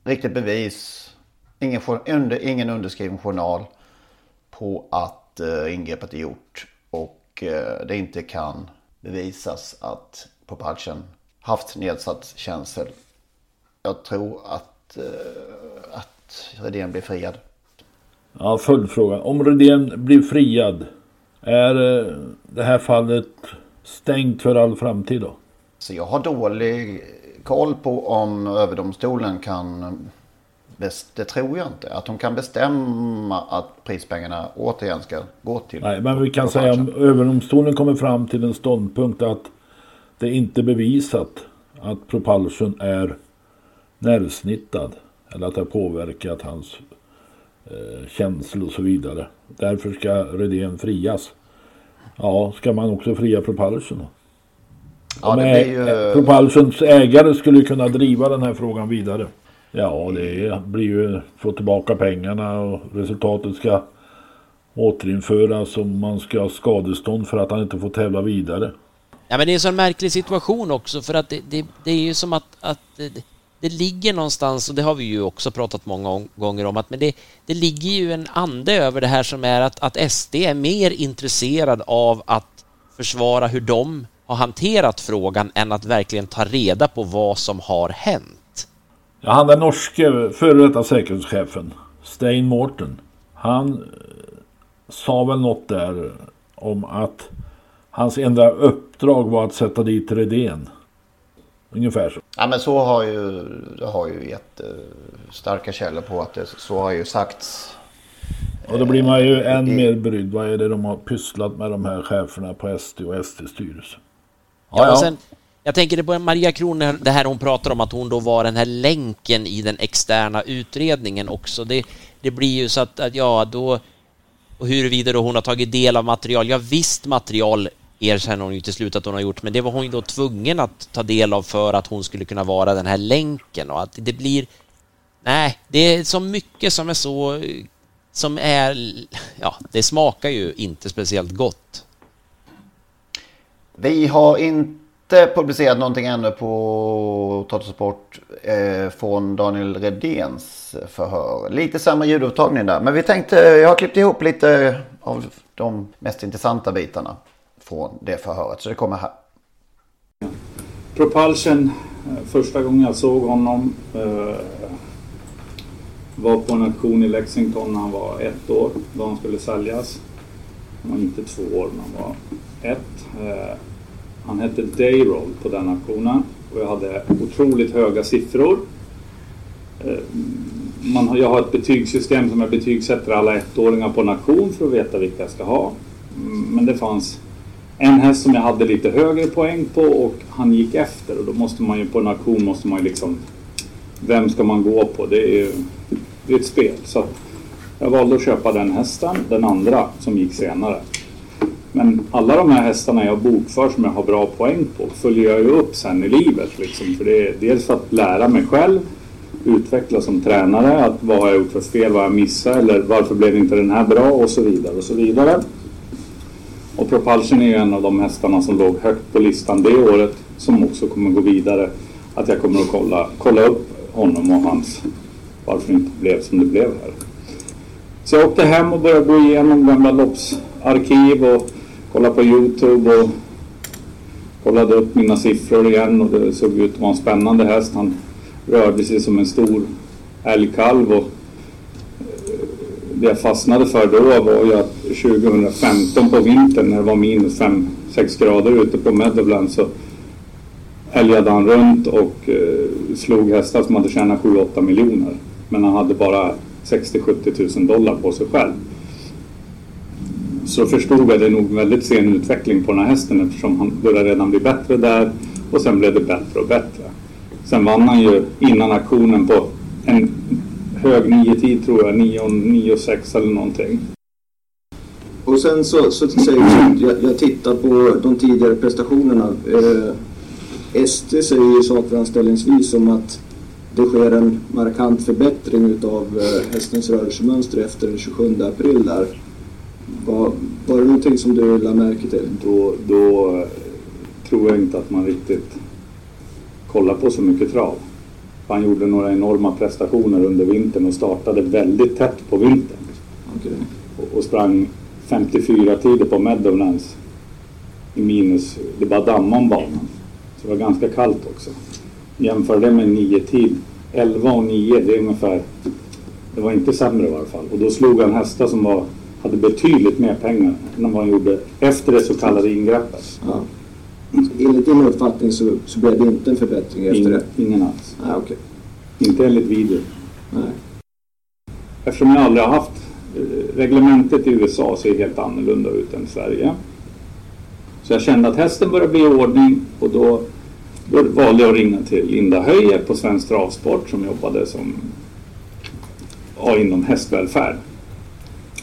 E: riktigt bevis. Ingen, under, ingen underskriven journal på att eh, ingreppet är gjort. Och det inte kan bevisas att Popalchen haft nedsatt känsel. Jag tror att, att Redén blir friad.
F: Ja, följdfrågan. Om Redén blir friad Är eh, det här fallet stängt för all framtid då?
E: Så jag har dålig koll på om överdomstolen kan det tror jag inte. Att de kan bestämma att prispengarna återigen ska gå till...
F: Nej, men vi kan säga om överdomstolen kommer fram till en ståndpunkt att det inte är bevisat att Propulsion är nervsnittad. Eller att det har påverkat hans eh, känslor och så vidare. Därför ska Redén frias. Ja, ska man också fria Propulsion då? Ja, det blir ju... Propulsions ägare skulle kunna driva den här frågan vidare. Ja, det blir ju få tillbaka pengarna och resultatet ska återinföras och man ska ha skadestånd för att han inte får tävla vidare.
G: Ja, men det är en sån märklig situation också för att det, det, det är ju som att, att det, det, ligger någonstans och det har vi ju också pratat många gånger om att men det, det ligger ju en ande över det här som är att, att SD är mer intresserad av att försvara hur de har hanterat frågan än att verkligen ta reda på vad som har hänt.
F: Ja, han den norske före detta säkerhetschefen, Stein Morten, han eh, sa väl något där om att hans enda uppdrag var att sätta dit Redén. Ungefär så.
E: Ja men så har ju, det har ju gett starka källor på att det så har ju sagts.
F: Och då blir man ju än mer brydd. Vad är det de har pysslat med de här cheferna på SD och SD-styrelsen?
G: Ja, ja. Sen, jag tänker på Maria Kron, det här hon pratar om att hon då var den här länken i den externa utredningen också. Det, det blir ju så att, att ja, då... Och huruvida då hon har tagit del av material. Ja, visst material erkänner hon ju till slut att hon har gjort, men det var hon ju då tvungen att ta del av för att hon skulle kunna vara den här länken och att det blir... Nej, det är så mycket som är så... Som är... Ja, det smakar ju inte speciellt gott.
E: Vi har inte publicerat någonting ännu på Totosport eh, från Daniel Redéns förhör. Lite sämre ljudupptagning där. Men vi tänkte, jag har klippt ihop lite av de mest intressanta bitarna från det förhöret. Så det kommer här.
K: Propulsion, eh, första gången jag såg honom eh, var på en auktion i Lexington när han var ett år, då han skulle säljas. Han var inte två år, men han var ett. Eh, han hette Dayroll på den auktionen och jag hade otroligt höga siffror. Man jag har ett betygssystem som jag betygsätter alla ettåringar på en auktion för att veta vilka jag ska ha. Mm, men det fanns en häst som jag hade lite högre poäng på och han gick efter och då måste man ju på en auktion måste man ju liksom Vem ska man gå på? Det är ju det är ett spel. Så jag valde att köpa den hästen, den andra som gick senare. Men alla de här hästarna jag bokför som jag har bra poäng på följer jag ju upp sen i livet. Liksom. För det är dels för att lära mig själv, utvecklas som tränare, att vad har jag gjort för fel, vad har jag missat eller varför blev inte den här bra och så vidare och så vidare. Och Propulsion är ju en av de hästarna som låg högt på listan det året som också kommer gå vidare. Att jag kommer att kolla, kolla upp honom och hans varför det inte blev som det blev här. Så jag åkte hem och började gå igenom gamla loppsarkiv och kollade på Youtube och kollade upp mina siffror igen och det såg ut att vara en spännande häst. Han rörde sig som en stor älgkalv och det jag fastnade för då var ju att 2015 på vintern när det var minus 5-6 grader ute på Meadowland så älgade han runt och eh, slog hästar som hade tjänat 7-8 miljoner. Men han hade bara 60-70 tusen dollar på sig själv så förstod jag att det nog väldigt sen utveckling på den här hästen eftersom han började redan bli bättre där och sen blev det bättre och bättre. Sen vann han ju innan aktionen på hög 9-tid tror jag, 9-6 eller någonting.
H: Och sen så, så säger jag, jag tittar på de tidigare prestationerna. Eh, SD säger ju saker anställningsvis om att det sker en markant förbättring utav eh, hästens rörelsemönster efter den 27 april där. Var, var det någonting som du lade märke till?
K: Då, då tror jag inte att man riktigt kollar på så mycket trav. Han gjorde några enorma prestationer under vintern och startade väldigt tätt på vintern. Okay. Och, och sprang 54 tider på Meadowlands i minus, det bara dammade om banan. Så det var ganska kallt också. Jämför det med 9 tid, 11 och 9, det är ungefär, det var inte sämre i varje fall. Och då slog han hästar som var hade betydligt mer pengar än vad han gjorde efter det så kallade ingreppet.
H: Ja. Enligt din uppfattning så, så blev det inte en förbättring efter
K: Ingen,
H: det?
K: ingen alls.
H: Nej, okej.
K: Inte enligt video.
H: Nej.
K: Eftersom jag aldrig har haft eh, reglementet i USA ser helt annorlunda ut än Sverige. Så jag kände att hästen började bli i ordning och då, då valde jag att ringa till Linda Höjer på Svensk Travsport som jobbade som ja, inom hästvälfärd.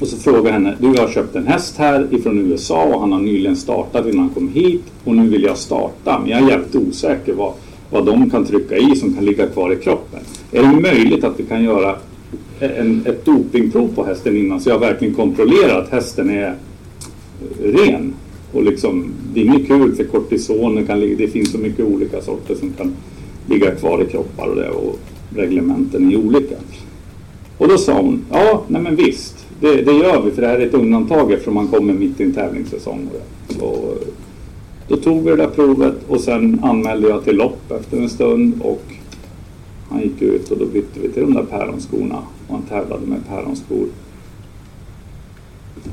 K: Och så frågade jag henne, du jag har köpt en häst här ifrån USA och han har nyligen startat innan han kom hit och nu vill jag starta men jag är jävligt osäker vad, vad de kan trycka i som kan ligga kvar i kroppen. Är det möjligt att vi kan göra en, ett dopingprov på hästen innan så jag verkligen kontrollerar att hästen är eh, ren? Och liksom, det är inget kul för kortison, kan ligga, det finns så mycket olika sorter som kan ligga kvar i kroppar och det och reglementen är olika. Och då sa hon, ja, nej men visst, det, det gör vi för det här är ett undantag eftersom man kommer mitt i en tävlingssäsong. Och då tog vi det där provet och sen anmälde jag till lopp efter en stund och han gick ut och då bytte vi till de där päronskorna och han tävlade med päronskor.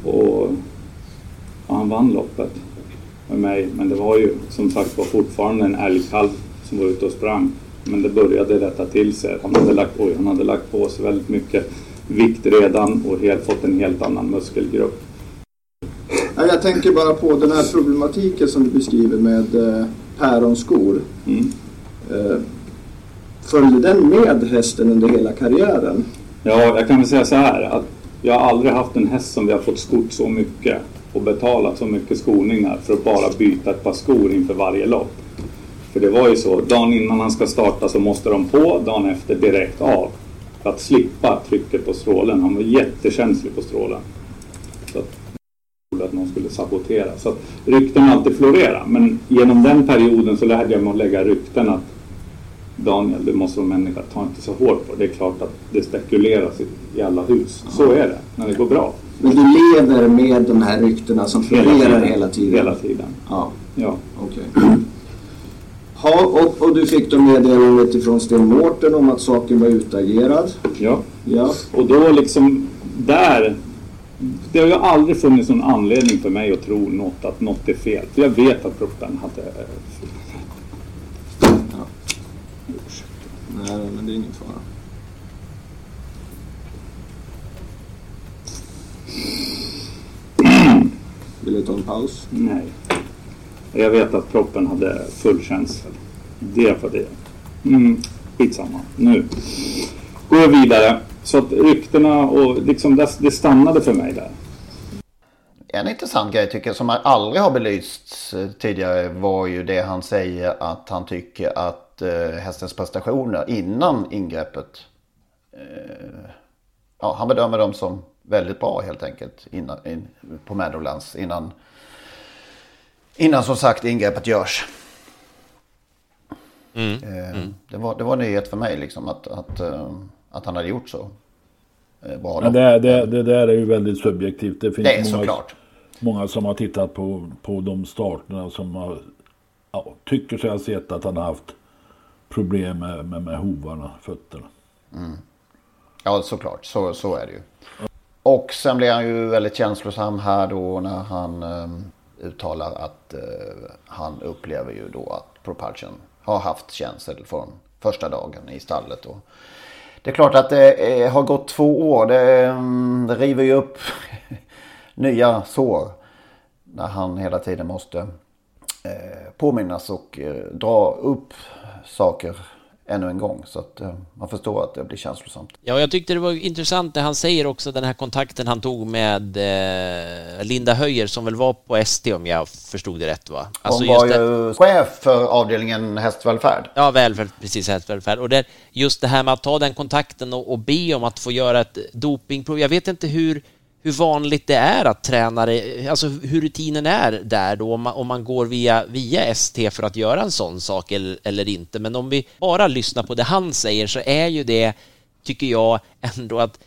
K: Och och han vann loppet med mig men det var ju som sagt var fortfarande en älgkalv som var ute och sprang. Men det började rätta till sig. Han hade lagt, oj, han hade lagt på sig väldigt mycket vikt redan och helt, fått en helt annan muskelgrupp.
H: Ja, jag tänker bara på den här problematiken som du beskriver med eh, päronskor.
K: Mm.
H: Eh, följde den med hästen under hela karriären?
K: Ja, jag kan väl säga så här att jag har aldrig haft en häst som vi har fått skott så mycket och betalat så mycket skoningar för att bara byta ett par skor inför varje lopp. För det var ju så, dagen innan han ska starta så måste de på, dagen efter direkt av. För att slippa trycket på strålen. Han var jättekänslig på strålen. Så att, att någon skulle sabotera. Så att rykten alltid florera. Men genom den perioden så lärde jag mig att lägga rykten att Daniel, du måste vara människa, ta inte så hårt på det. Det är klart att det spekuleras i, alla hus. Så är det, när det går bra.
H: Men du lever med de här ryktena som florerar hela tiden?
K: Hela tiden.
H: Ja.
K: Ja.
H: Okej. Ja, och, och du fick då meddelandet ifrån Sten Mårten om att saken var utagerad?
K: Ja.
H: Ja.
K: Och då liksom, där det har ju aldrig funnits någon anledning för mig att tro något, att något är fel. För jag vet att proppen hade...
H: Nej, men det är ingen fara. Vill du ta en paus?
K: Nej. Jag vet att proppen hade full känsel. Det var det. Mm, skitsamma. Nu går jag vidare. Så att ryktena och liksom det, det stannade för mig där.
E: En intressant grej tycker jag som aldrig har belysts eh, tidigare var ju det han säger att han tycker att eh, hästens prestationer innan ingreppet. Eh, ja, han bedömer dem som väldigt bra helt enkelt innan, in, på Meadowlands innan, innan som sagt ingreppet görs.
G: Mm.
E: Eh,
G: Mm.
E: Det, var, det var en nyhet för mig liksom att, att, eh, att han hade gjort så. Eh, Bra
F: Men
E: då.
F: det, det, det där är ju väldigt subjektivt. Det finns
E: Det är
F: många,
E: såklart.
F: många som har tittat på, på de starterna som har, ja, tycker sig ha sett att han har haft problem med, med, med hovarna, fötterna.
E: Mm. Ja, såklart. Så, så är det ju. Och sen blir han ju väldigt känslosam här då när han eh, uttalar att eh, han upplever ju då att Propulsion har haft känsel från första dagen i stallet. Och det är klart att det eh, har gått två år. Det, mm, det river ju upp nya sår. När han hela tiden måste eh, påminnas och eh, dra upp saker ännu en gång. Så att eh, man förstår att det blir känslosamt.
G: Ja, jag tyckte det var intressant det han säger också, den här kontakten han tog med eh, Linda Höjer som väl var på ST om jag förstod det rätt va? Alltså
E: Hon var
G: just det-
E: ju chef för avdelningen hästvälfärd.
G: Ja, välfärd, precis, hästvälfärd. Och där, just det här med att ta den kontakten och, och be om att få göra ett dopingprov. Jag vet inte hur, hur vanligt det är att tränare, alltså hur rutinen är där då, om man, om man går via, via ST för att göra en sån sak eller, eller inte. Men om vi bara lyssnar på det han säger så är ju det, tycker jag, ändå att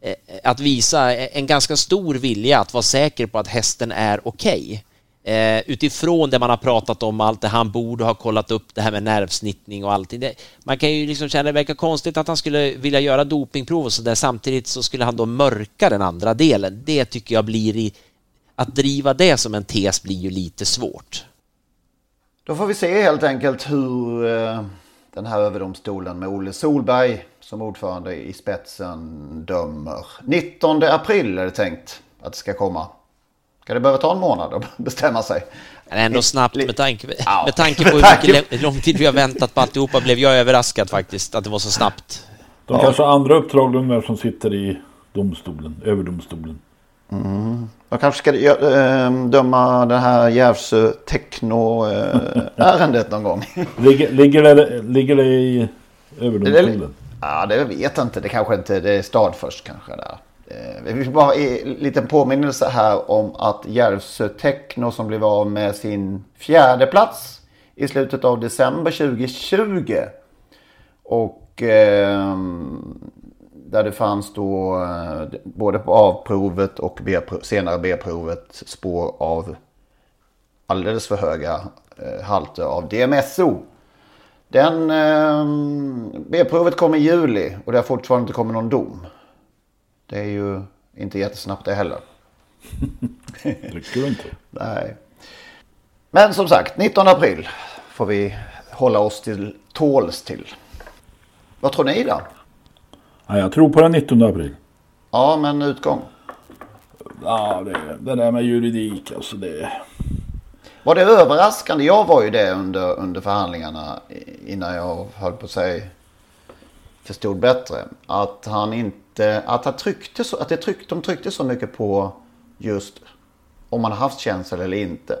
G: eh, att visa en ganska stor vilja att vara säker på att hästen är okej. Eh, utifrån det man har pratat om, allt det han borde ha kollat upp, det här med nervsnittning och allting. Det, man kan ju liksom känna det verkar konstigt att han skulle vilja göra dopingprov och så där. Samtidigt så skulle han då mörka den andra delen. Det tycker jag blir i... Att driva det som en tes blir ju lite svårt.
E: Då får vi se helt enkelt hur eh, den här överdomstolen med Olle Solberg som ordförande i spetsen dömer. 19 april är det tänkt att det ska komma. Ska det behöva ta en månad att bestämma sig?
G: Men ändå snabbt med tanke, med tanke på hur mycket lång tid vi har väntat på alltihopa blev jag överraskad faktiskt att det var så snabbt.
F: De ja. kanske har andra uppdrag de där som sitter i domstolen, överdomstolen.
E: Mm. Kanske ska äh, döma det här Järvsö Techno-ärendet någon gång.
F: ligger, ligger, det, ligger det i överdomstolen?
E: Ja, det vet jag inte. Det kanske inte det är stad först kanske där. Eh, vi ska bara en liten påminnelse här om att Järvsö Techno som blev av med sin fjärde plats i slutet av december 2020. Och eh, där det fanns då eh, både på A-provet och B senare B-provet spår av alldeles för höga eh, halter av DMSO. Den eh, B-provet kom i juli och det har fortfarande inte kommit någon dom. Det är ju inte jättesnabbt det heller.
F: Tycker du inte?
E: Nej. Men som sagt, 19 april får vi hålla oss till tåls till. Vad tror ni då?
F: Ja, jag tror på den 19 april.
E: Ja, men utgång?
F: Ja, det, det där med juridik alltså det...
E: Var det överraskande? Jag var ju det under, under förhandlingarna innan jag höll på att säga förstod bättre. Att han inte, att han tryckte så, att det tryck, de tryckte så mycket på just om man har haft känsel eller inte.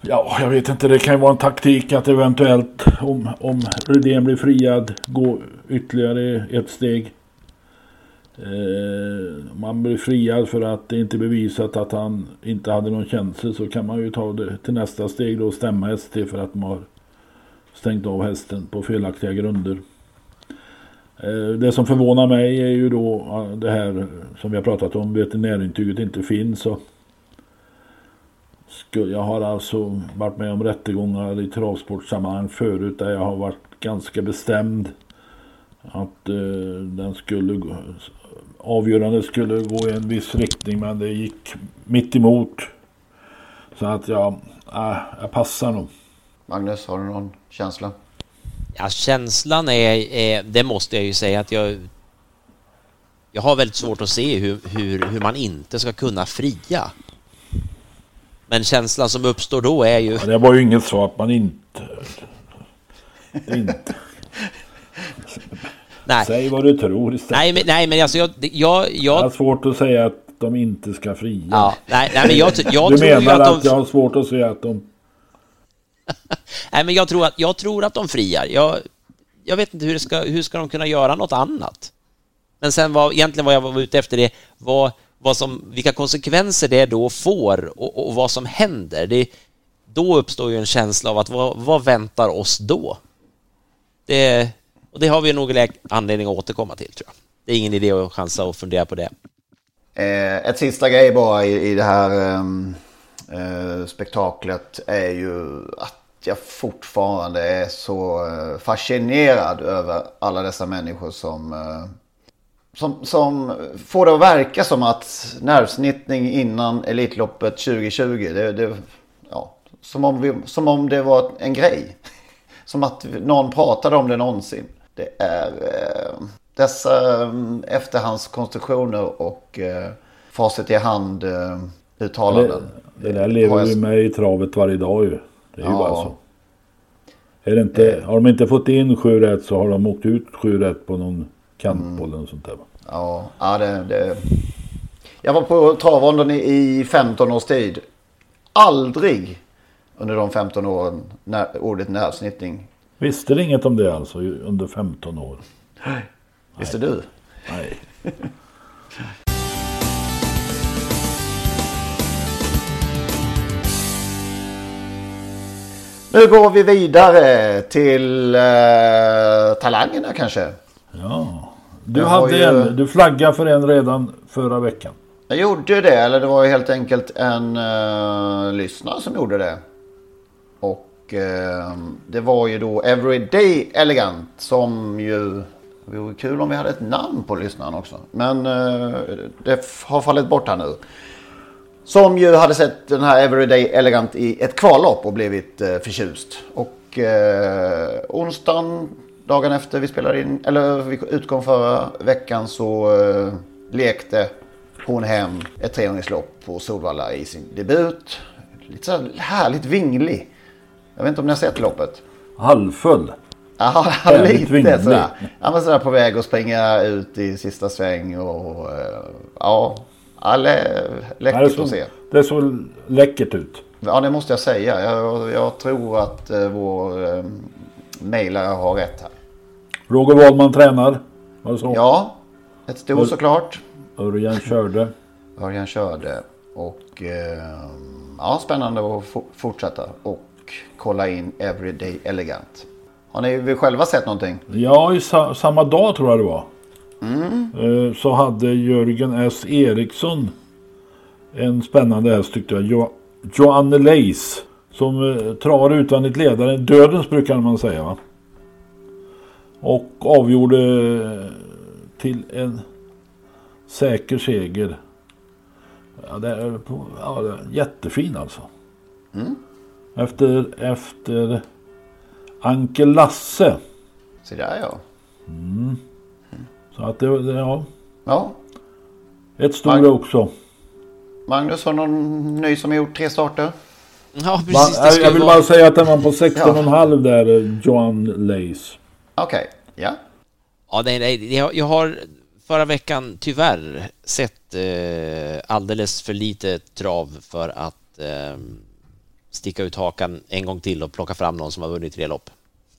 F: Ja, jag vet inte. Det kan ju vara en taktik att eventuellt om, om Rydén blir friad gå ytterligare ett steg. Eh, man blir friad för att det inte är bevisat att han inte hade någon känsel så kan man ju ta det till nästa steg då och stämma ST för att man har stängt av hästen på felaktiga grunder. Eh, det som förvånar mig är ju då det här som vi har pratat om, veterinärintyget inte finns. Och jag har alltså varit med om rättegångar i travsportsammanhang förut där jag har varit ganska bestämd att eh, den skulle gå, skulle gå i en viss riktning men det gick mitt emot. Så att jag, äh, eh, jag passar nog.
E: Magnus, har du någon känsla?
G: Ja, känslan är, är, det måste jag ju säga att jag jag har väldigt svårt att se hur, hur, hur man inte ska kunna fria. Men känslan som uppstår då är ju... Ja,
F: det var ju inget så att man inte... inte.
G: nej.
F: Säg vad du tror istället.
G: Nej, men, nej, men alltså jag... jag, jag...
F: jag har svårt att säga att de inte ska fria.
G: Ja, nej, nej men jag, jag
F: du menar
G: att,
F: att, de... jag har svårt att säga att de...
G: nej, men jag tror att, jag tror att de friar. Jag, jag vet inte hur, det ska, hur ska de kunna göra något annat? Men sen var egentligen vad jag var ute efter det var vad som, vilka konsekvenser det då får och, och vad som händer. Det, då uppstår ju en känsla av att vad, vad väntar oss då? Det, och det har vi nog anledning att återkomma till tror jag. Det är ingen idé att chansa och fundera på det.
E: Eh, ett sista grej bara i, i det här ehm, eh, spektaklet är ju att jag fortfarande är så eh, fascinerad över alla dessa människor som eh, som, som får det att verka som att nervsnittning innan Elitloppet 2020, det, det, ja, som, om vi, som om det var en grej. Som att någon pratade om det någonsin. Det är eh, dessa eh, efterhandskonstruktioner och eh, facit i hand eh, uttalanden.
F: Det, det där lever vi med i travet varje dag ju. Det är ju ja. bara så. Är det inte, eh. har de inte fått in sju rätt så har de åkt ut sju rätt på någon kantboll mm. och sånt där.
E: Ja, ja det, det... Jag var på travronden i 15 års tid. Aldrig under de 15 åren när, ordet nervsnittning.
F: Visste du inget om det alltså under 15 år?
E: Nej. Visste du?
F: Nej.
E: Nu går vi vidare till eh, talangerna kanske.
F: Ja. Du, hade ju... en, du flaggade för en redan förra veckan.
E: Jag gjorde det, eller det var ju helt enkelt en uh, lyssnare som gjorde det. Och uh, det var ju då Everyday Elegant som ju... Det vore kul om vi hade ett namn på lyssnaren också. Men uh, det har fallit bort här nu. Som ju hade sett den här Everyday Elegant i ett kvallopp och blivit uh, förtjust. Och uh, onsdagen, dagen efter vi spelade in, eller vi utkom förra veckan så uh, lekte hon hem ett trehundralopp på Solvalla i sin debut. Lite så här härligt vinglig. Jag vet inte om ni har sett loppet?
F: Halvfull.
E: Ja, lite sådär. Han var sådär på väg att springa ut i sista sväng och ja, Alle, läckert
F: så,
E: att se.
F: Det såg läckert ut.
E: Ja, det måste jag säga. Jag, jag tror att uh, vår uh, mejlare har rätt här.
F: Roger Wahlman tränar. Var det så?
E: Ja, ett sto såklart.
F: Örjan körde.
E: Örjan körde. Och uh, ja, spännande att fortsätta och kolla in Everyday Elegant. Har ni själva sett någonting?
F: Ja, i sa samma dag tror jag det var.
E: Mm.
F: Så hade Jörgen S. Eriksson en spännande häst tyckte jag. Jo Joanne Leis. Som eh, travar utvändigt ledare. Dödens brukar man säga va. Och avgjorde till en säker seger. Ja, det är, ja, det är jättefin alltså.
E: Mm.
F: Efter, efter Anke Lasse.
E: Så där ja.
F: Mm. Så att det, det ja.
E: Ja.
F: Ett stort också.
E: Magnus, har någon ny som har gjort tre starter?
G: Ja, precis.
F: Va, jag, jag vill vara... bara säga att den var på 16,5 ja. där, Johan Lace.
E: Okej, okay. ja.
G: Ja, nej, nej, jag, jag har förra veckan tyvärr sett eh, alldeles för lite trav för att eh, sticka ut hakan en gång till och plocka fram någon som har vunnit tre lopp.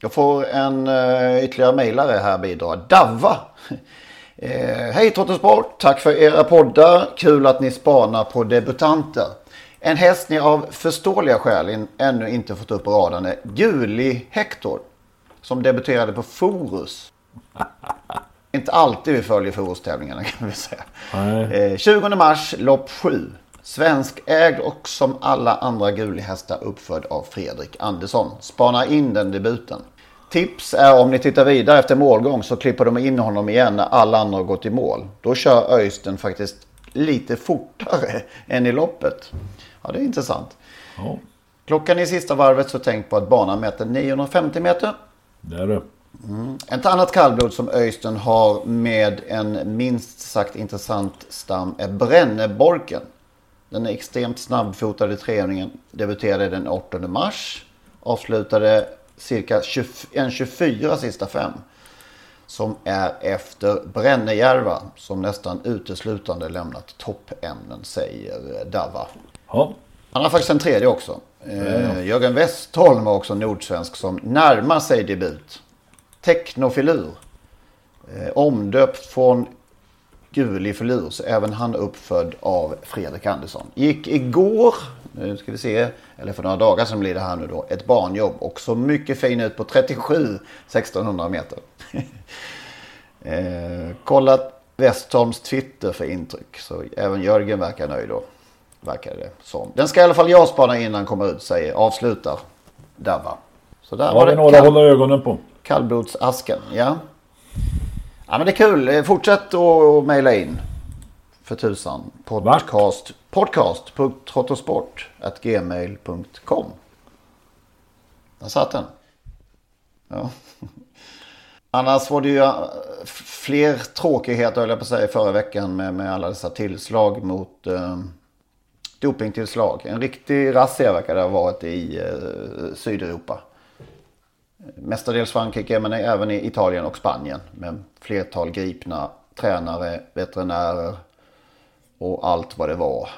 E: Jag får en uh, ytterligare mejlare här bidra. Davva! Eh, Hej Trottosport! Tack för era poddar. Kul att ni spanar på debutanter. En häst ni av förståeliga skäl ännu inte fått upp radarn är Guli Hector. Som debuterade på Forus. inte alltid vi följer Forus-tävlingarna kan vi säga. Eh, 20 mars, lopp 7. Svenskägd och som alla andra Guli-hästar uppfödd av Fredrik Andersson. Spana in den debuten. Tips är om ni tittar vidare efter målgång så klipper de in honom igen när alla andra har gått i mål. Då kör Öysten faktiskt lite fortare än i loppet. Ja, det är intressant.
F: Ja.
E: Klockan i sista varvet så tänk på att banan mäter 950 meter.
F: Det är det.
E: Mm. Ett annat kallblod som Öysten har med en minst sagt intressant stam är Bränneborken. Den extremt snabbfotade trehjuling debuterade den 8 mars. Avslutade cirka 20, en 24 sista fem. Som är efter Brännejärva som nästan uteslutande lämnat toppämnen säger Dava.
F: Ja.
E: Han har faktiskt en tredje också. Eh, Jörgen Westholm var också nordsvensk som närmar sig debut. Technofilur. Eh, omdöpt från Guli filur, så även han uppfödd av Fredrik Andersson. Gick igår, nu ska vi se, eller för några dagar sedan blir det här nu då, ett barnjobb och så mycket fin ut på 37 1600 meter. eh, kollat Westholms Twitter för intryck, så även Jörgen verkar nöjd då. Verkar det som. Den ska i alla fall jag spana innan den kommer ut, säger avslutar Dabba. Så där
F: ja,
E: var det
F: några att hålla ögonen på.
E: Kallblodsasken, ja. Ja men det är kul. Fortsätt att mejla in. För tusan. Podcast. Podcast.trottosport.gmail.com Där satt den. Ja. Annars var det ju fler tråkigheter höll jag på att säga förra veckan med, med alla dessa tillslag mot eh, dopingtillslag. En riktig razzia verkar det ha varit i eh, Sydeuropa. Mestadels Frankrike men även i Italien och Spanien. Med flertal gripna tränare, veterinärer och allt vad det var.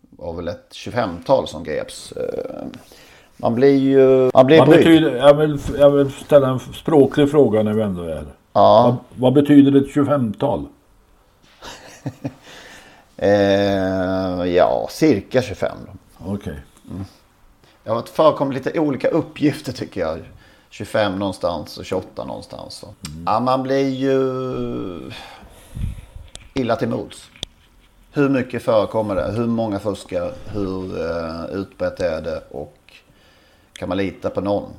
E: Det var väl ett 25-tal som greps. Eh, man blir ju man blir
F: vad betyder, jag, vill, jag vill ställa en språklig fråga när vi ändå är här.
E: Ja.
F: Vad, vad betyder ett 25-tal?
E: eh, ja, cirka 25.
F: Okej. Okay.
E: Mm. Det har förekommit lite olika uppgifter tycker jag. 25 någonstans och 28 någonstans. Mm. Ja, man blir ju illa till mods. Hur mycket förekommer det? Hur många fuskar? Hur uh, utbrett är det? Och kan man lita på någon?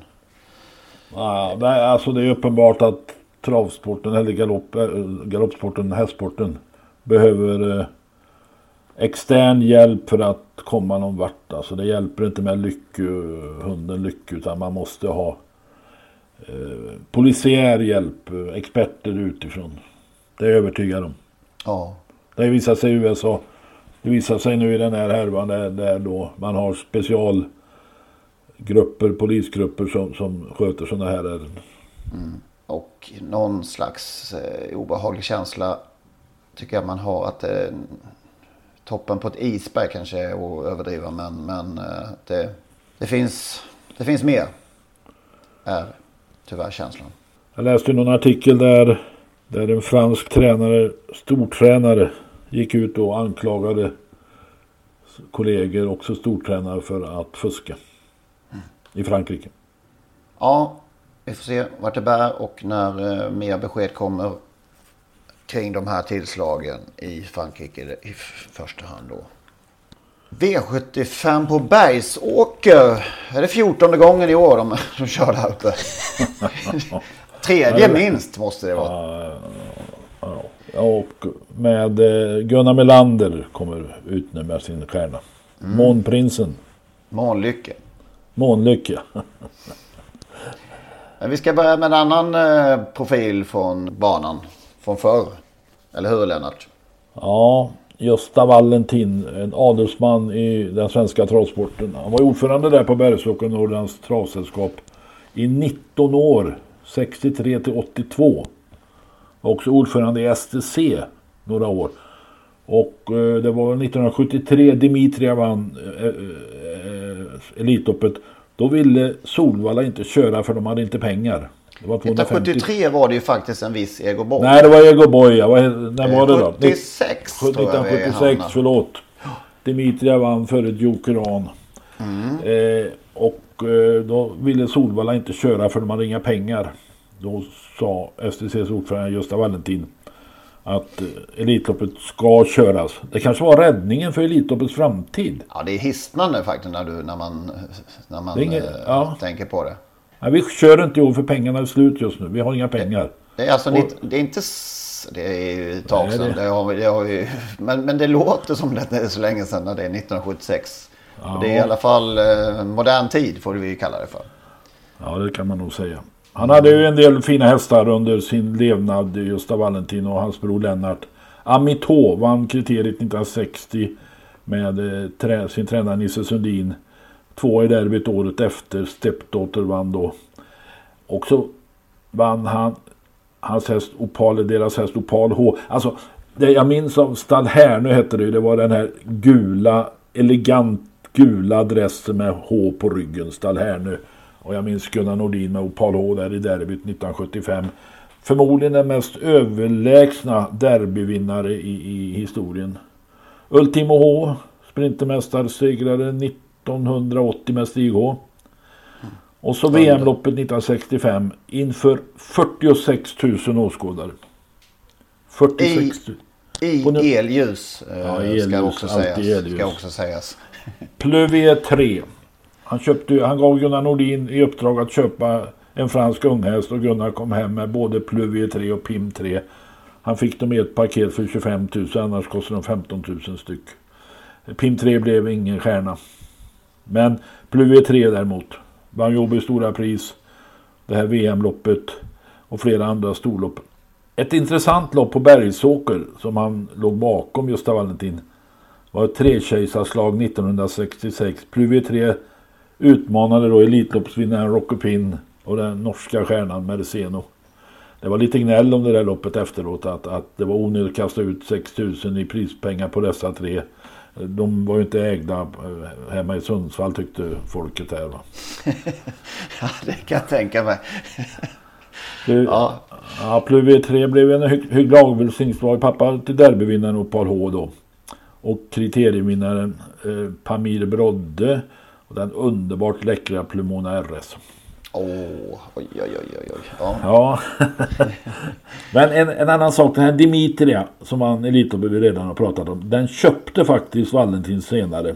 F: Ja, nej, alltså det är uppenbart att travsporten eller galopp, eh, galoppsporten, hästsporten behöver eh, extern hjälp för att komma någon vart. Alltså det hjälper inte med lyckohunden hunden utan man måste ha eh, polisiär hjälp, experter utifrån. Det är jag övertygad om.
E: Ja.
F: Det har visat sig i USA. Det visar sig nu i den här härvan där, där då man har specialgrupper, polisgrupper som, som sköter sådana här ärenden.
E: Mm. Och någon slags eh, obehaglig känsla tycker jag man har att eh, toppen på ett isberg kanske är att överdriva men, men eh, det, det, finns, det finns mer. Är tyvärr känslan.
F: Jag läste någon artikel där, där en fransk tränare, stortränare, gick ut och anklagade kollegor, också stortränare, för att fuska. Mm. I Frankrike.
E: Ja, vi får se vart det bär och när eh, mer besked kommer kring de här tillslagen i Frankrike i första hand då. V75 på Bergsåker. Är det 14 gången i år de, de kör där uppe? Tredje minst måste det vara.
F: Ja, och med eh, Gunnar Melander kommer ut nu med sin stjärna. Mm. Månprinsen.
E: Månlycke.
F: Månlycke.
E: Vi ska börja med en annan eh, profil från banan. Från förr. Eller hur Lennart?
F: Ja, Gösta Valentin, en adelsman i den svenska travsporten. Han var ordförande där på Bergsåker Norrlands travsällskap i 19 år, 63 till 82. Var också ordförande i STC några år. Och eh, det var 1973 Dimitria vann eh, eh, eh, Elitloppet. Då ville Solvalla inte köra för de hade inte pengar.
E: Det var 1973 var det ju faktiskt en viss Ego Boy.
F: Nej, det var Ego Boy. Ja. När var det då?
E: 76
F: 1976, förlåt. Dimitria vann före Jokeran. Mm. Eh, och eh, då ville Solvalla inte köra för de hade inga pengar. Då sa STCs ordförande Gösta Valentin att eh, Elitloppet ska köras. Det kanske var räddningen för Elitloppets framtid.
E: Ja, det är hisnande faktiskt när, du, när man, när man inget, eh, ja. tänker på det.
F: Nej, vi kör inte i år för pengarna är slut just nu. Vi har inga pengar.
E: Det är alltså och, det är inte... Det är ju ett tag sedan. Det. Det har, det har vi, men, men det låter som det är så länge sedan när det är 1976. Ja. det är i alla fall eh, modern tid får vi kalla det för.
F: Ja det kan man nog säga. Han hade ju en del fina hästar under sin levnad, Gösta Valentin och hans bror Lennart. Amitå vann kriteriet 1960 med eh, trä, sin tränare Nisse Sundin. Tvåa i derbyt året efter. Steppdotter vann då. Och så vann han hans häst Opal, deras häst Opal H. Alltså, det jag minns av Stall Härnö hette det det var den här gula, elegant gula dressen med H på ryggen, Stall Härnö. Och jag minns Gunnar Nordin med Opal H där i derbyt 1975. Förmodligen den mest överlägsna derbyvinnare i, i historien. Ultimo H, sprintermästarsegrare 1980 med Stig H. Och så VM-loppet 1965 inför 46 000 åskådare.
E: 46 000. I, i elljus, eh, ja, elljus ska, också sägas, elljus. ska också sägas.
F: Pluvier 3. Han, köpte, han gav Gunnar Nordin i uppdrag att köpa en fransk unghäst och Gunnar kom hem med både Pluvier 3 och Pim 3. Han fick dem i ett paket för 25 000 annars kostade de 15 000 styck. Pim 3 blev ingen stjärna. Men Pluvier 3 däremot vann Jobbys stora pris. Det här VM-loppet och flera andra storlopp. Ett intressant lopp på Bergsåker som han låg bakom Gösta Valentin var ett trekejsarslag 1966. Pluvier 3 utmanade då Elitloppsvinnaren Rockopin och den norska stjärnan Merceno. Det var lite gnäll om det där loppet efteråt att, att det var onödigt att kasta ut 6000 i prispengar på dessa tre. De var ju inte ägda eh, hemma i Sundsvall tyckte folket här va.
E: ja det kan jag tänka mig.
F: Ja. ja Pluvier 3 blev en hy hygglig avelsningssvag pappa till derbyvinnaren Opal H då. Och kriterievinnaren eh, Pamir Brodde och den underbart läckra Plumona RS.
E: Åh, oj, oj, oj, oj, oj. Ja.
F: Ja. Men en, en annan sak, den här Dimitria som han Elitloppet redan har pratat om. Den köpte faktiskt Valentin senare.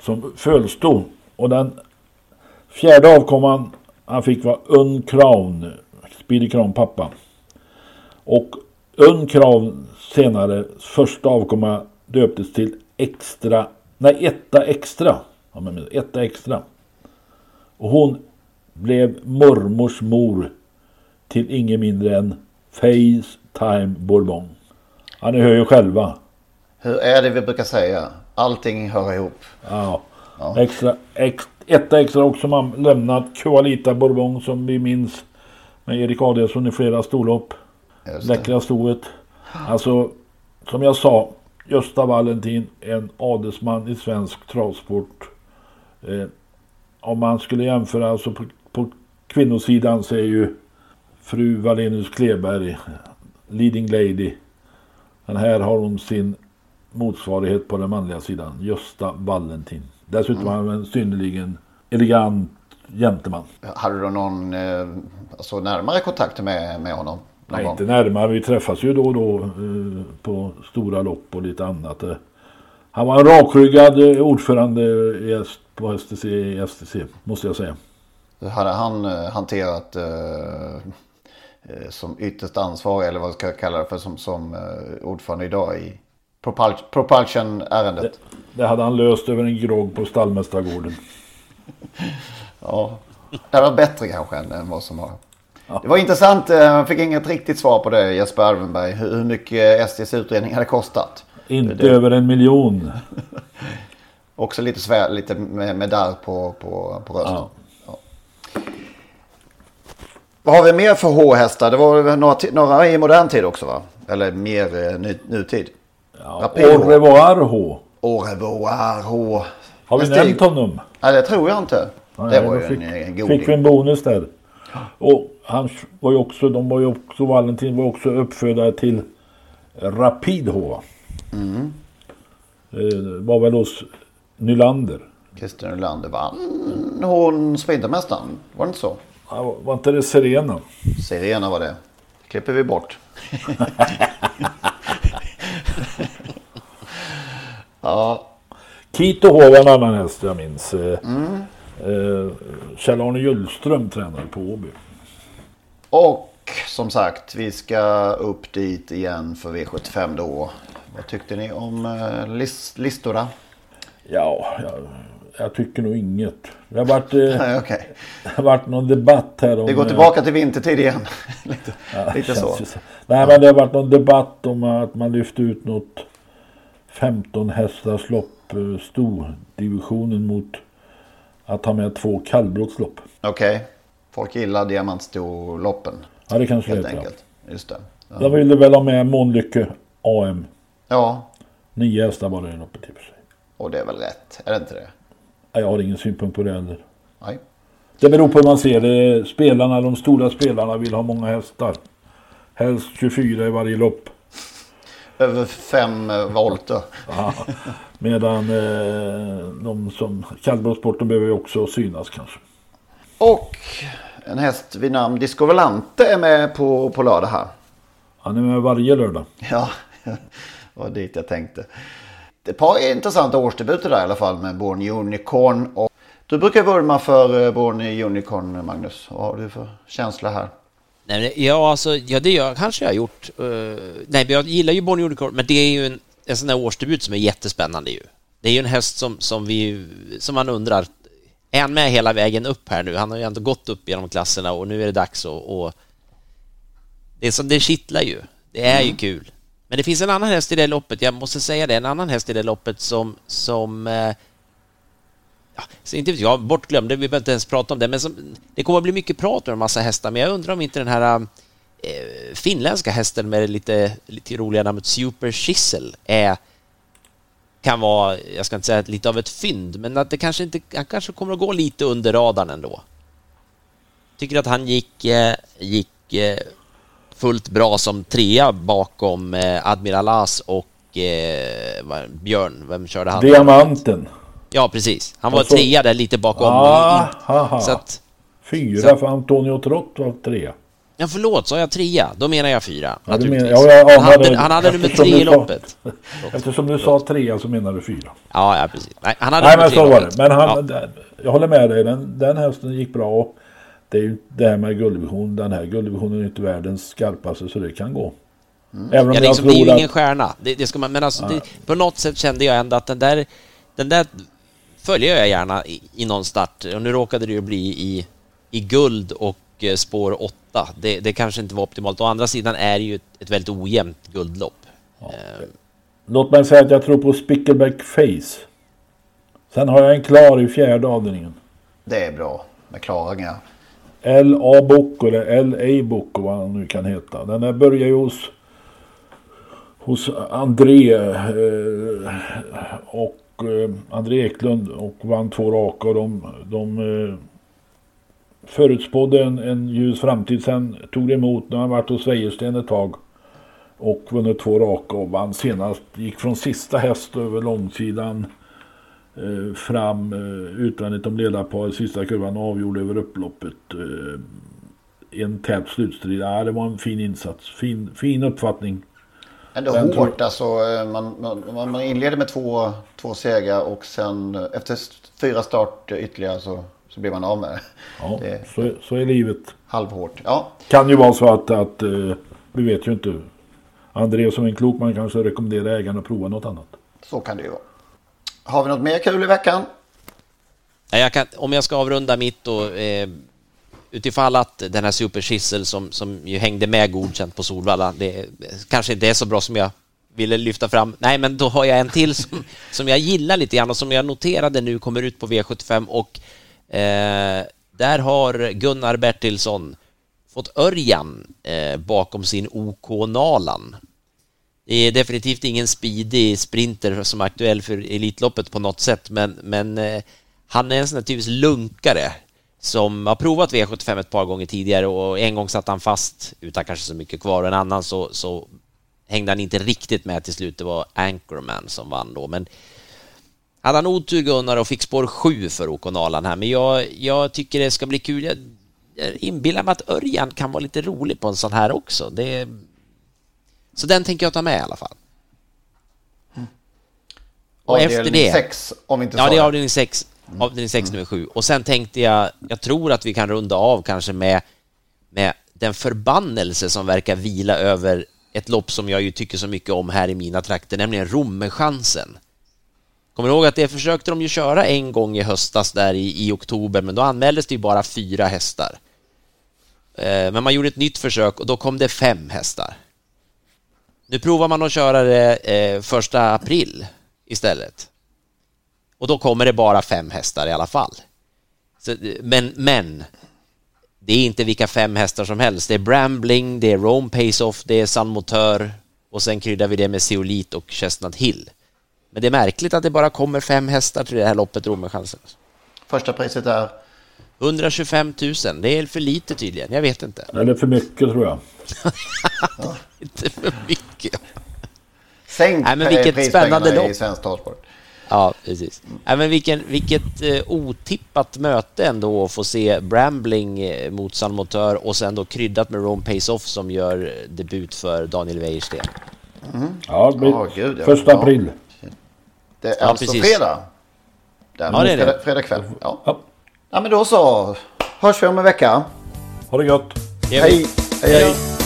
F: Som födelsedag. Och den fjärde avkomman han fick var Un Speedy Crown pappa. Och Un senare första avkomma döptes till Extra. Nej, Etta Extra. Ja, men Etta Extra. Och hon blev mormors mor till ingen mindre än Facetime Bourbon. Ja, ni hör ju själva.
E: Hur är det vi brukar säga? Allting hör ihop.
F: Ja. Extra, ex, etta extra också man lämnat Qualita Bourbon som vi minns med Erik Adielsson i flera storlopp. Läckra stoet. Alltså, som jag sa, Gösta Valentin, en adelsman i svensk travsport. Eh, om man skulle jämföra, alltså på kvinnosidan så är ju fru Valenius Kleberg, leading lady. Men här har hon sin motsvarighet på den manliga sidan, Gösta Valentin. Dessutom
E: Mm.
F: han en synnerligen elegant gentleman.
E: Hade du någon eh, alltså närmare kontakt med, med honom?
F: Nej,
E: gång?
F: inte närmare. Vi träffas ju då och då eh, på stora lopp och lite annat. Eh, Han var en rakryggad ordförande i STC, STC, måste jag säga.
E: Hur hade han eh, hanterat eh, eh, som ytterst ansvarig eller vad ska jag kalla det för som, som ordförande idag i Propul- Propulsion-ärendet?
F: Det hade han löst över en grogg på Stallmästargården.
E: Ja, det var bättre kanske än, än vad som har. Det var intressant, jag fick inget riktigt svar på det Jesper Arvenberg. Hur, hur mycket SDs utredning hade kostat.
F: Inte
E: Det-
F: över en miljon.
E: Också lite, svär, lite med, med darr på, på, på rösten. Ja. Vad har vi mer för H-hästar? Det var några, några i modern tid också va? Eller mer eh, ny, nutid?
F: Ja, Au revoir H.
E: Au revoir H.
F: Har vi nämnt honom?
E: Nej, det tror jag inte.
F: Nej,
E: det var ju
F: fick,
E: en, en
F: fick
E: goding.
F: vi en bonus där. Och han var ju också, de var ju också, Valentin var också uppfödare till Rapid H.
E: Mm.
F: Eh, var väl hos Nylander.
E: Christian Nylander vann hon Sprintermästaren. Var det inte så?
F: Var inte det Serena?
E: Serena var det. klipper vi bort. ja.
F: Kito H var en annan häst jag minns.
E: Mm.
F: Kjell-Arne Gyllström tränade på Åby.
E: Och som sagt, vi ska upp dit igen för V75 då. Vad tyckte ni om eh, lis- listorna?
F: Ja, jag, jag tycker nog inget. Det har varit, eh,
E: Nej, okej.
F: det har varit någon debatt här om...
E: Vi går
F: eh,
E: tillbaka till vintertid igen. lite
F: Ja,
E: lite så.
F: ju Nej, men det har varit någon debatt om att man lyfte ut något 15 hästars lopp, eh, stordivisionen mot att ha med två kallblodslopp.
E: Okej. Folk gillar diamantstorloppen.
F: Ja, det kanske
E: Helt
F: det
E: enkelt. Just det. Ja.
F: Jag ville väl ha med Månlycke AM.
E: ja,
F: Nio hästar var det i loppet i och för sig.
E: och det är väl rätt. Är det inte det?
F: Ja, Jag har ingen synpunkt på det heller.
E: Nej.
F: Det beror på hur man ser det. Spelarna, de stora spelarna vill ha många hästar. Helst 24 i varje lopp.
E: Över fem eh, volter.
F: Ja. Medan eh, de som kallblodssporten behöver ju också synas kanske.
E: Och en häst vid namn Disco Volante är med på, på lördag här.
F: Han är med varje lördag.
E: Ja, det var dit jag tänkte. Ett par intressanta årsdebuter där i alla fall med Born Unicorn. Och du brukar vurma för eh, Born Unicorn, Magnus. Vad har du för känsla här?
G: Nej, ja, alltså, ja, det gör, kanske jag har gjort. Uh, nej, jag gillar ju Born Unicorn, men det är ju en, en sån där årsdebut som är jättespännande ju. Det är ju en häst som, som vi, som man undrar, är han med hela vägen upp här nu? Han har ju ändå gått upp genom klasserna och nu är det dags att... Och, det, är som, det kittlar ju. Det är ju
E: Mm.
G: kul. Men det finns en annan häst i det loppet, jag måste säga det, en annan häst i det loppet som, som eh, ja, så inte vet jag, bortglömd, vi behöver inte ens prata om det, men som, det kommer att bli mycket prat om en massa hästar, men jag undrar om inte den här eh, finländska hästen med det lite, lite roliga namnet Super Chisel är kan vara, jag ska inte säga lite av ett fynd, men att det kanske inte, han kanske kommer att gå lite under radarn ändå. Tycker att han gick, eh, gick eh, fullt bra som trea bakom eh, Admiral As och eh, Björn, vem körde han?
F: Diamanten.
G: Ja, precis. Han var
F: Och så-
G: trea där lite bakom.
F: Ah, haha.
G: så att,
F: Fyra för Antonio Trott var trea.
G: Ja, förlåt, sa jag trea? Då menar jag fyra.
F: Ja, menar, ja, jag
G: han, hade, han hade nummer tre i
F: sa-
G: loppet.
F: Eftersom du sa trea så menar du fyra.
G: Ja, ja precis. Nej, han hade
F: Nej men så var det. Men han,
G: Ja.
F: jag håller med dig. Den, den hästen gick bra. Det är ju det här med gulddivision. Den här gulddivisionen är ju inte världens skarpaste så det kan gå. Även om
G: Ja,
F: jag
G: liksom, det är ju
F: tror
G: ingen stjärna. Det, det ska man, men alltså, det, på något sätt kände jag ändå att den där, den där följer jag gärna i, i någon start. Och nu råkade det ju bli i, i guld och eh, spår 8. Det, det kanske inte var optimalt. Å andra sidan är det ju ett, ett väldigt ojämnt guldlopp. Eh,
F: Låt mig säga att jag tror på Spickleback Face. Sen har jag en klar i fjärde avdelningen.
E: Det är bra med klaringar.
F: L.A. Bocco eller L.A. Bocco vad han nu kan heta. Den där börjar ju hos hos André eh, och eh, André Eklund och vann två raka och de, de eh, förutspådde en, en ljus framtid. Sen tog det emot. när han varit hos Wäjersten ett tag och vunnit två raka och vann senast. Gick från sista häst över långsidan eh, fram eh, utvändigt om ledarpar sista kurvan avgjorde över upploppet. Eh, en tät slutstrid. Ja, det var en fin insats. Fin, fin uppfattning.
E: Ändå
F: Den tror-
E: hårt alltså. eh, Man, man, man inleder med två, två segrar och sen eh, efter fyra start ytterligare så, så blir man av med det.
F: Ja,
E: det
F: så, så är livet.
E: halvhårt. Ja,
F: Kan ju vara så att, att eh, vi vet ju inte. André som en klok man kanske rekommenderar ägaren att prova något annat.
E: så kan det ju vara. Har vi något mer kul i veckan?
G: Jag kan, om jag ska avrunda mitt då, eh, utifall att den här Super Schissel som, som ju hängde med godkänt på Solvalla, det kanske inte är så bra som jag ville lyfta fram. Nej, men då har jag en till som, som jag gillar lite grann och som jag noterade nu kommer ut på V75 och eh, där har Gunnar Bertilsson fått Örjan eh, bakom sin OK Nalan. Det är definitivt ingen speedig sprinter som är aktuell för Elitloppet på något sätt, men, men eh, han är en sån där typisk lunkare som har provat V75 ett par gånger tidigare och en gång satt han fast utan kanske så mycket kvar och en annan så, så hängde han inte riktigt med till slut. Det var Anchorman som vann då, men hade han otur Gunnar och fick spår 7 för Okonalan här, men jag, jag tycker det ska bli kul. Jag, jag inbillar mig att Örjan kan vara lite rolig på en sån här också. Det, så den tänker jag ta med i alla fall. Och
E: Avdelning
G: efter det...
E: sex, om inte
G: Ja, det är avdelning 6. Avdelning 6 nummer 7. Och sen tänkte jag, jag tror att vi kan runda av kanske med, med den förbannelse som verkar vila över ett lopp som jag ju tycker så mycket om här i mina trakter, nämligen Rommerchansen. Kommer du ihåg att det försökte de ju köra en gång i höstas där i, i oktober, men då anmäldes det ju bara fyra hästar. Eh, Men man gjorde ett nytt försök och då kom det fem hästar. Nu provar man att köra det eh, första april istället. Och då kommer det bara fem hästar i alla fall. Så, men, men det är inte vilka fem hästar som helst. Det är Brambling, det är Rome Pace Off, det är San Motör och sen kryddar vi det med Zeolit och Chestnut Hill. Men det är märkligt att det bara kommer fem hästar till det här loppet, Romerchansen.
E: Första priset är?
G: 125 000, det är för lite tydligen, jag vet inte.
F: Eller för mycket tror jag.
G: Inte för mycket.
E: Sänk
G: Nej, men vilket spännande
E: i
G: lopp.
E: svensk travsport.
G: Ja, precis. Nej, men vilken, vilket eh, otippat möte ändå att få se Brambling eh, mot San Motör och sen då kryddat med Rome Pace Off som gör eh, debut för Daniel Wäjersten.
F: Ja, det blir
E: Ja, gud,
F: första april.
E: Det är
G: Ja,
E: alltså
G: precis.
E: fredag.
G: Ja, det är det.
E: fredag kväll. Ja.
F: Ja.
E: Ja, men då så. Hörs vi om en vecka.
F: Ha det gött.
G: Gör vi.
E: Hej, hej, hej.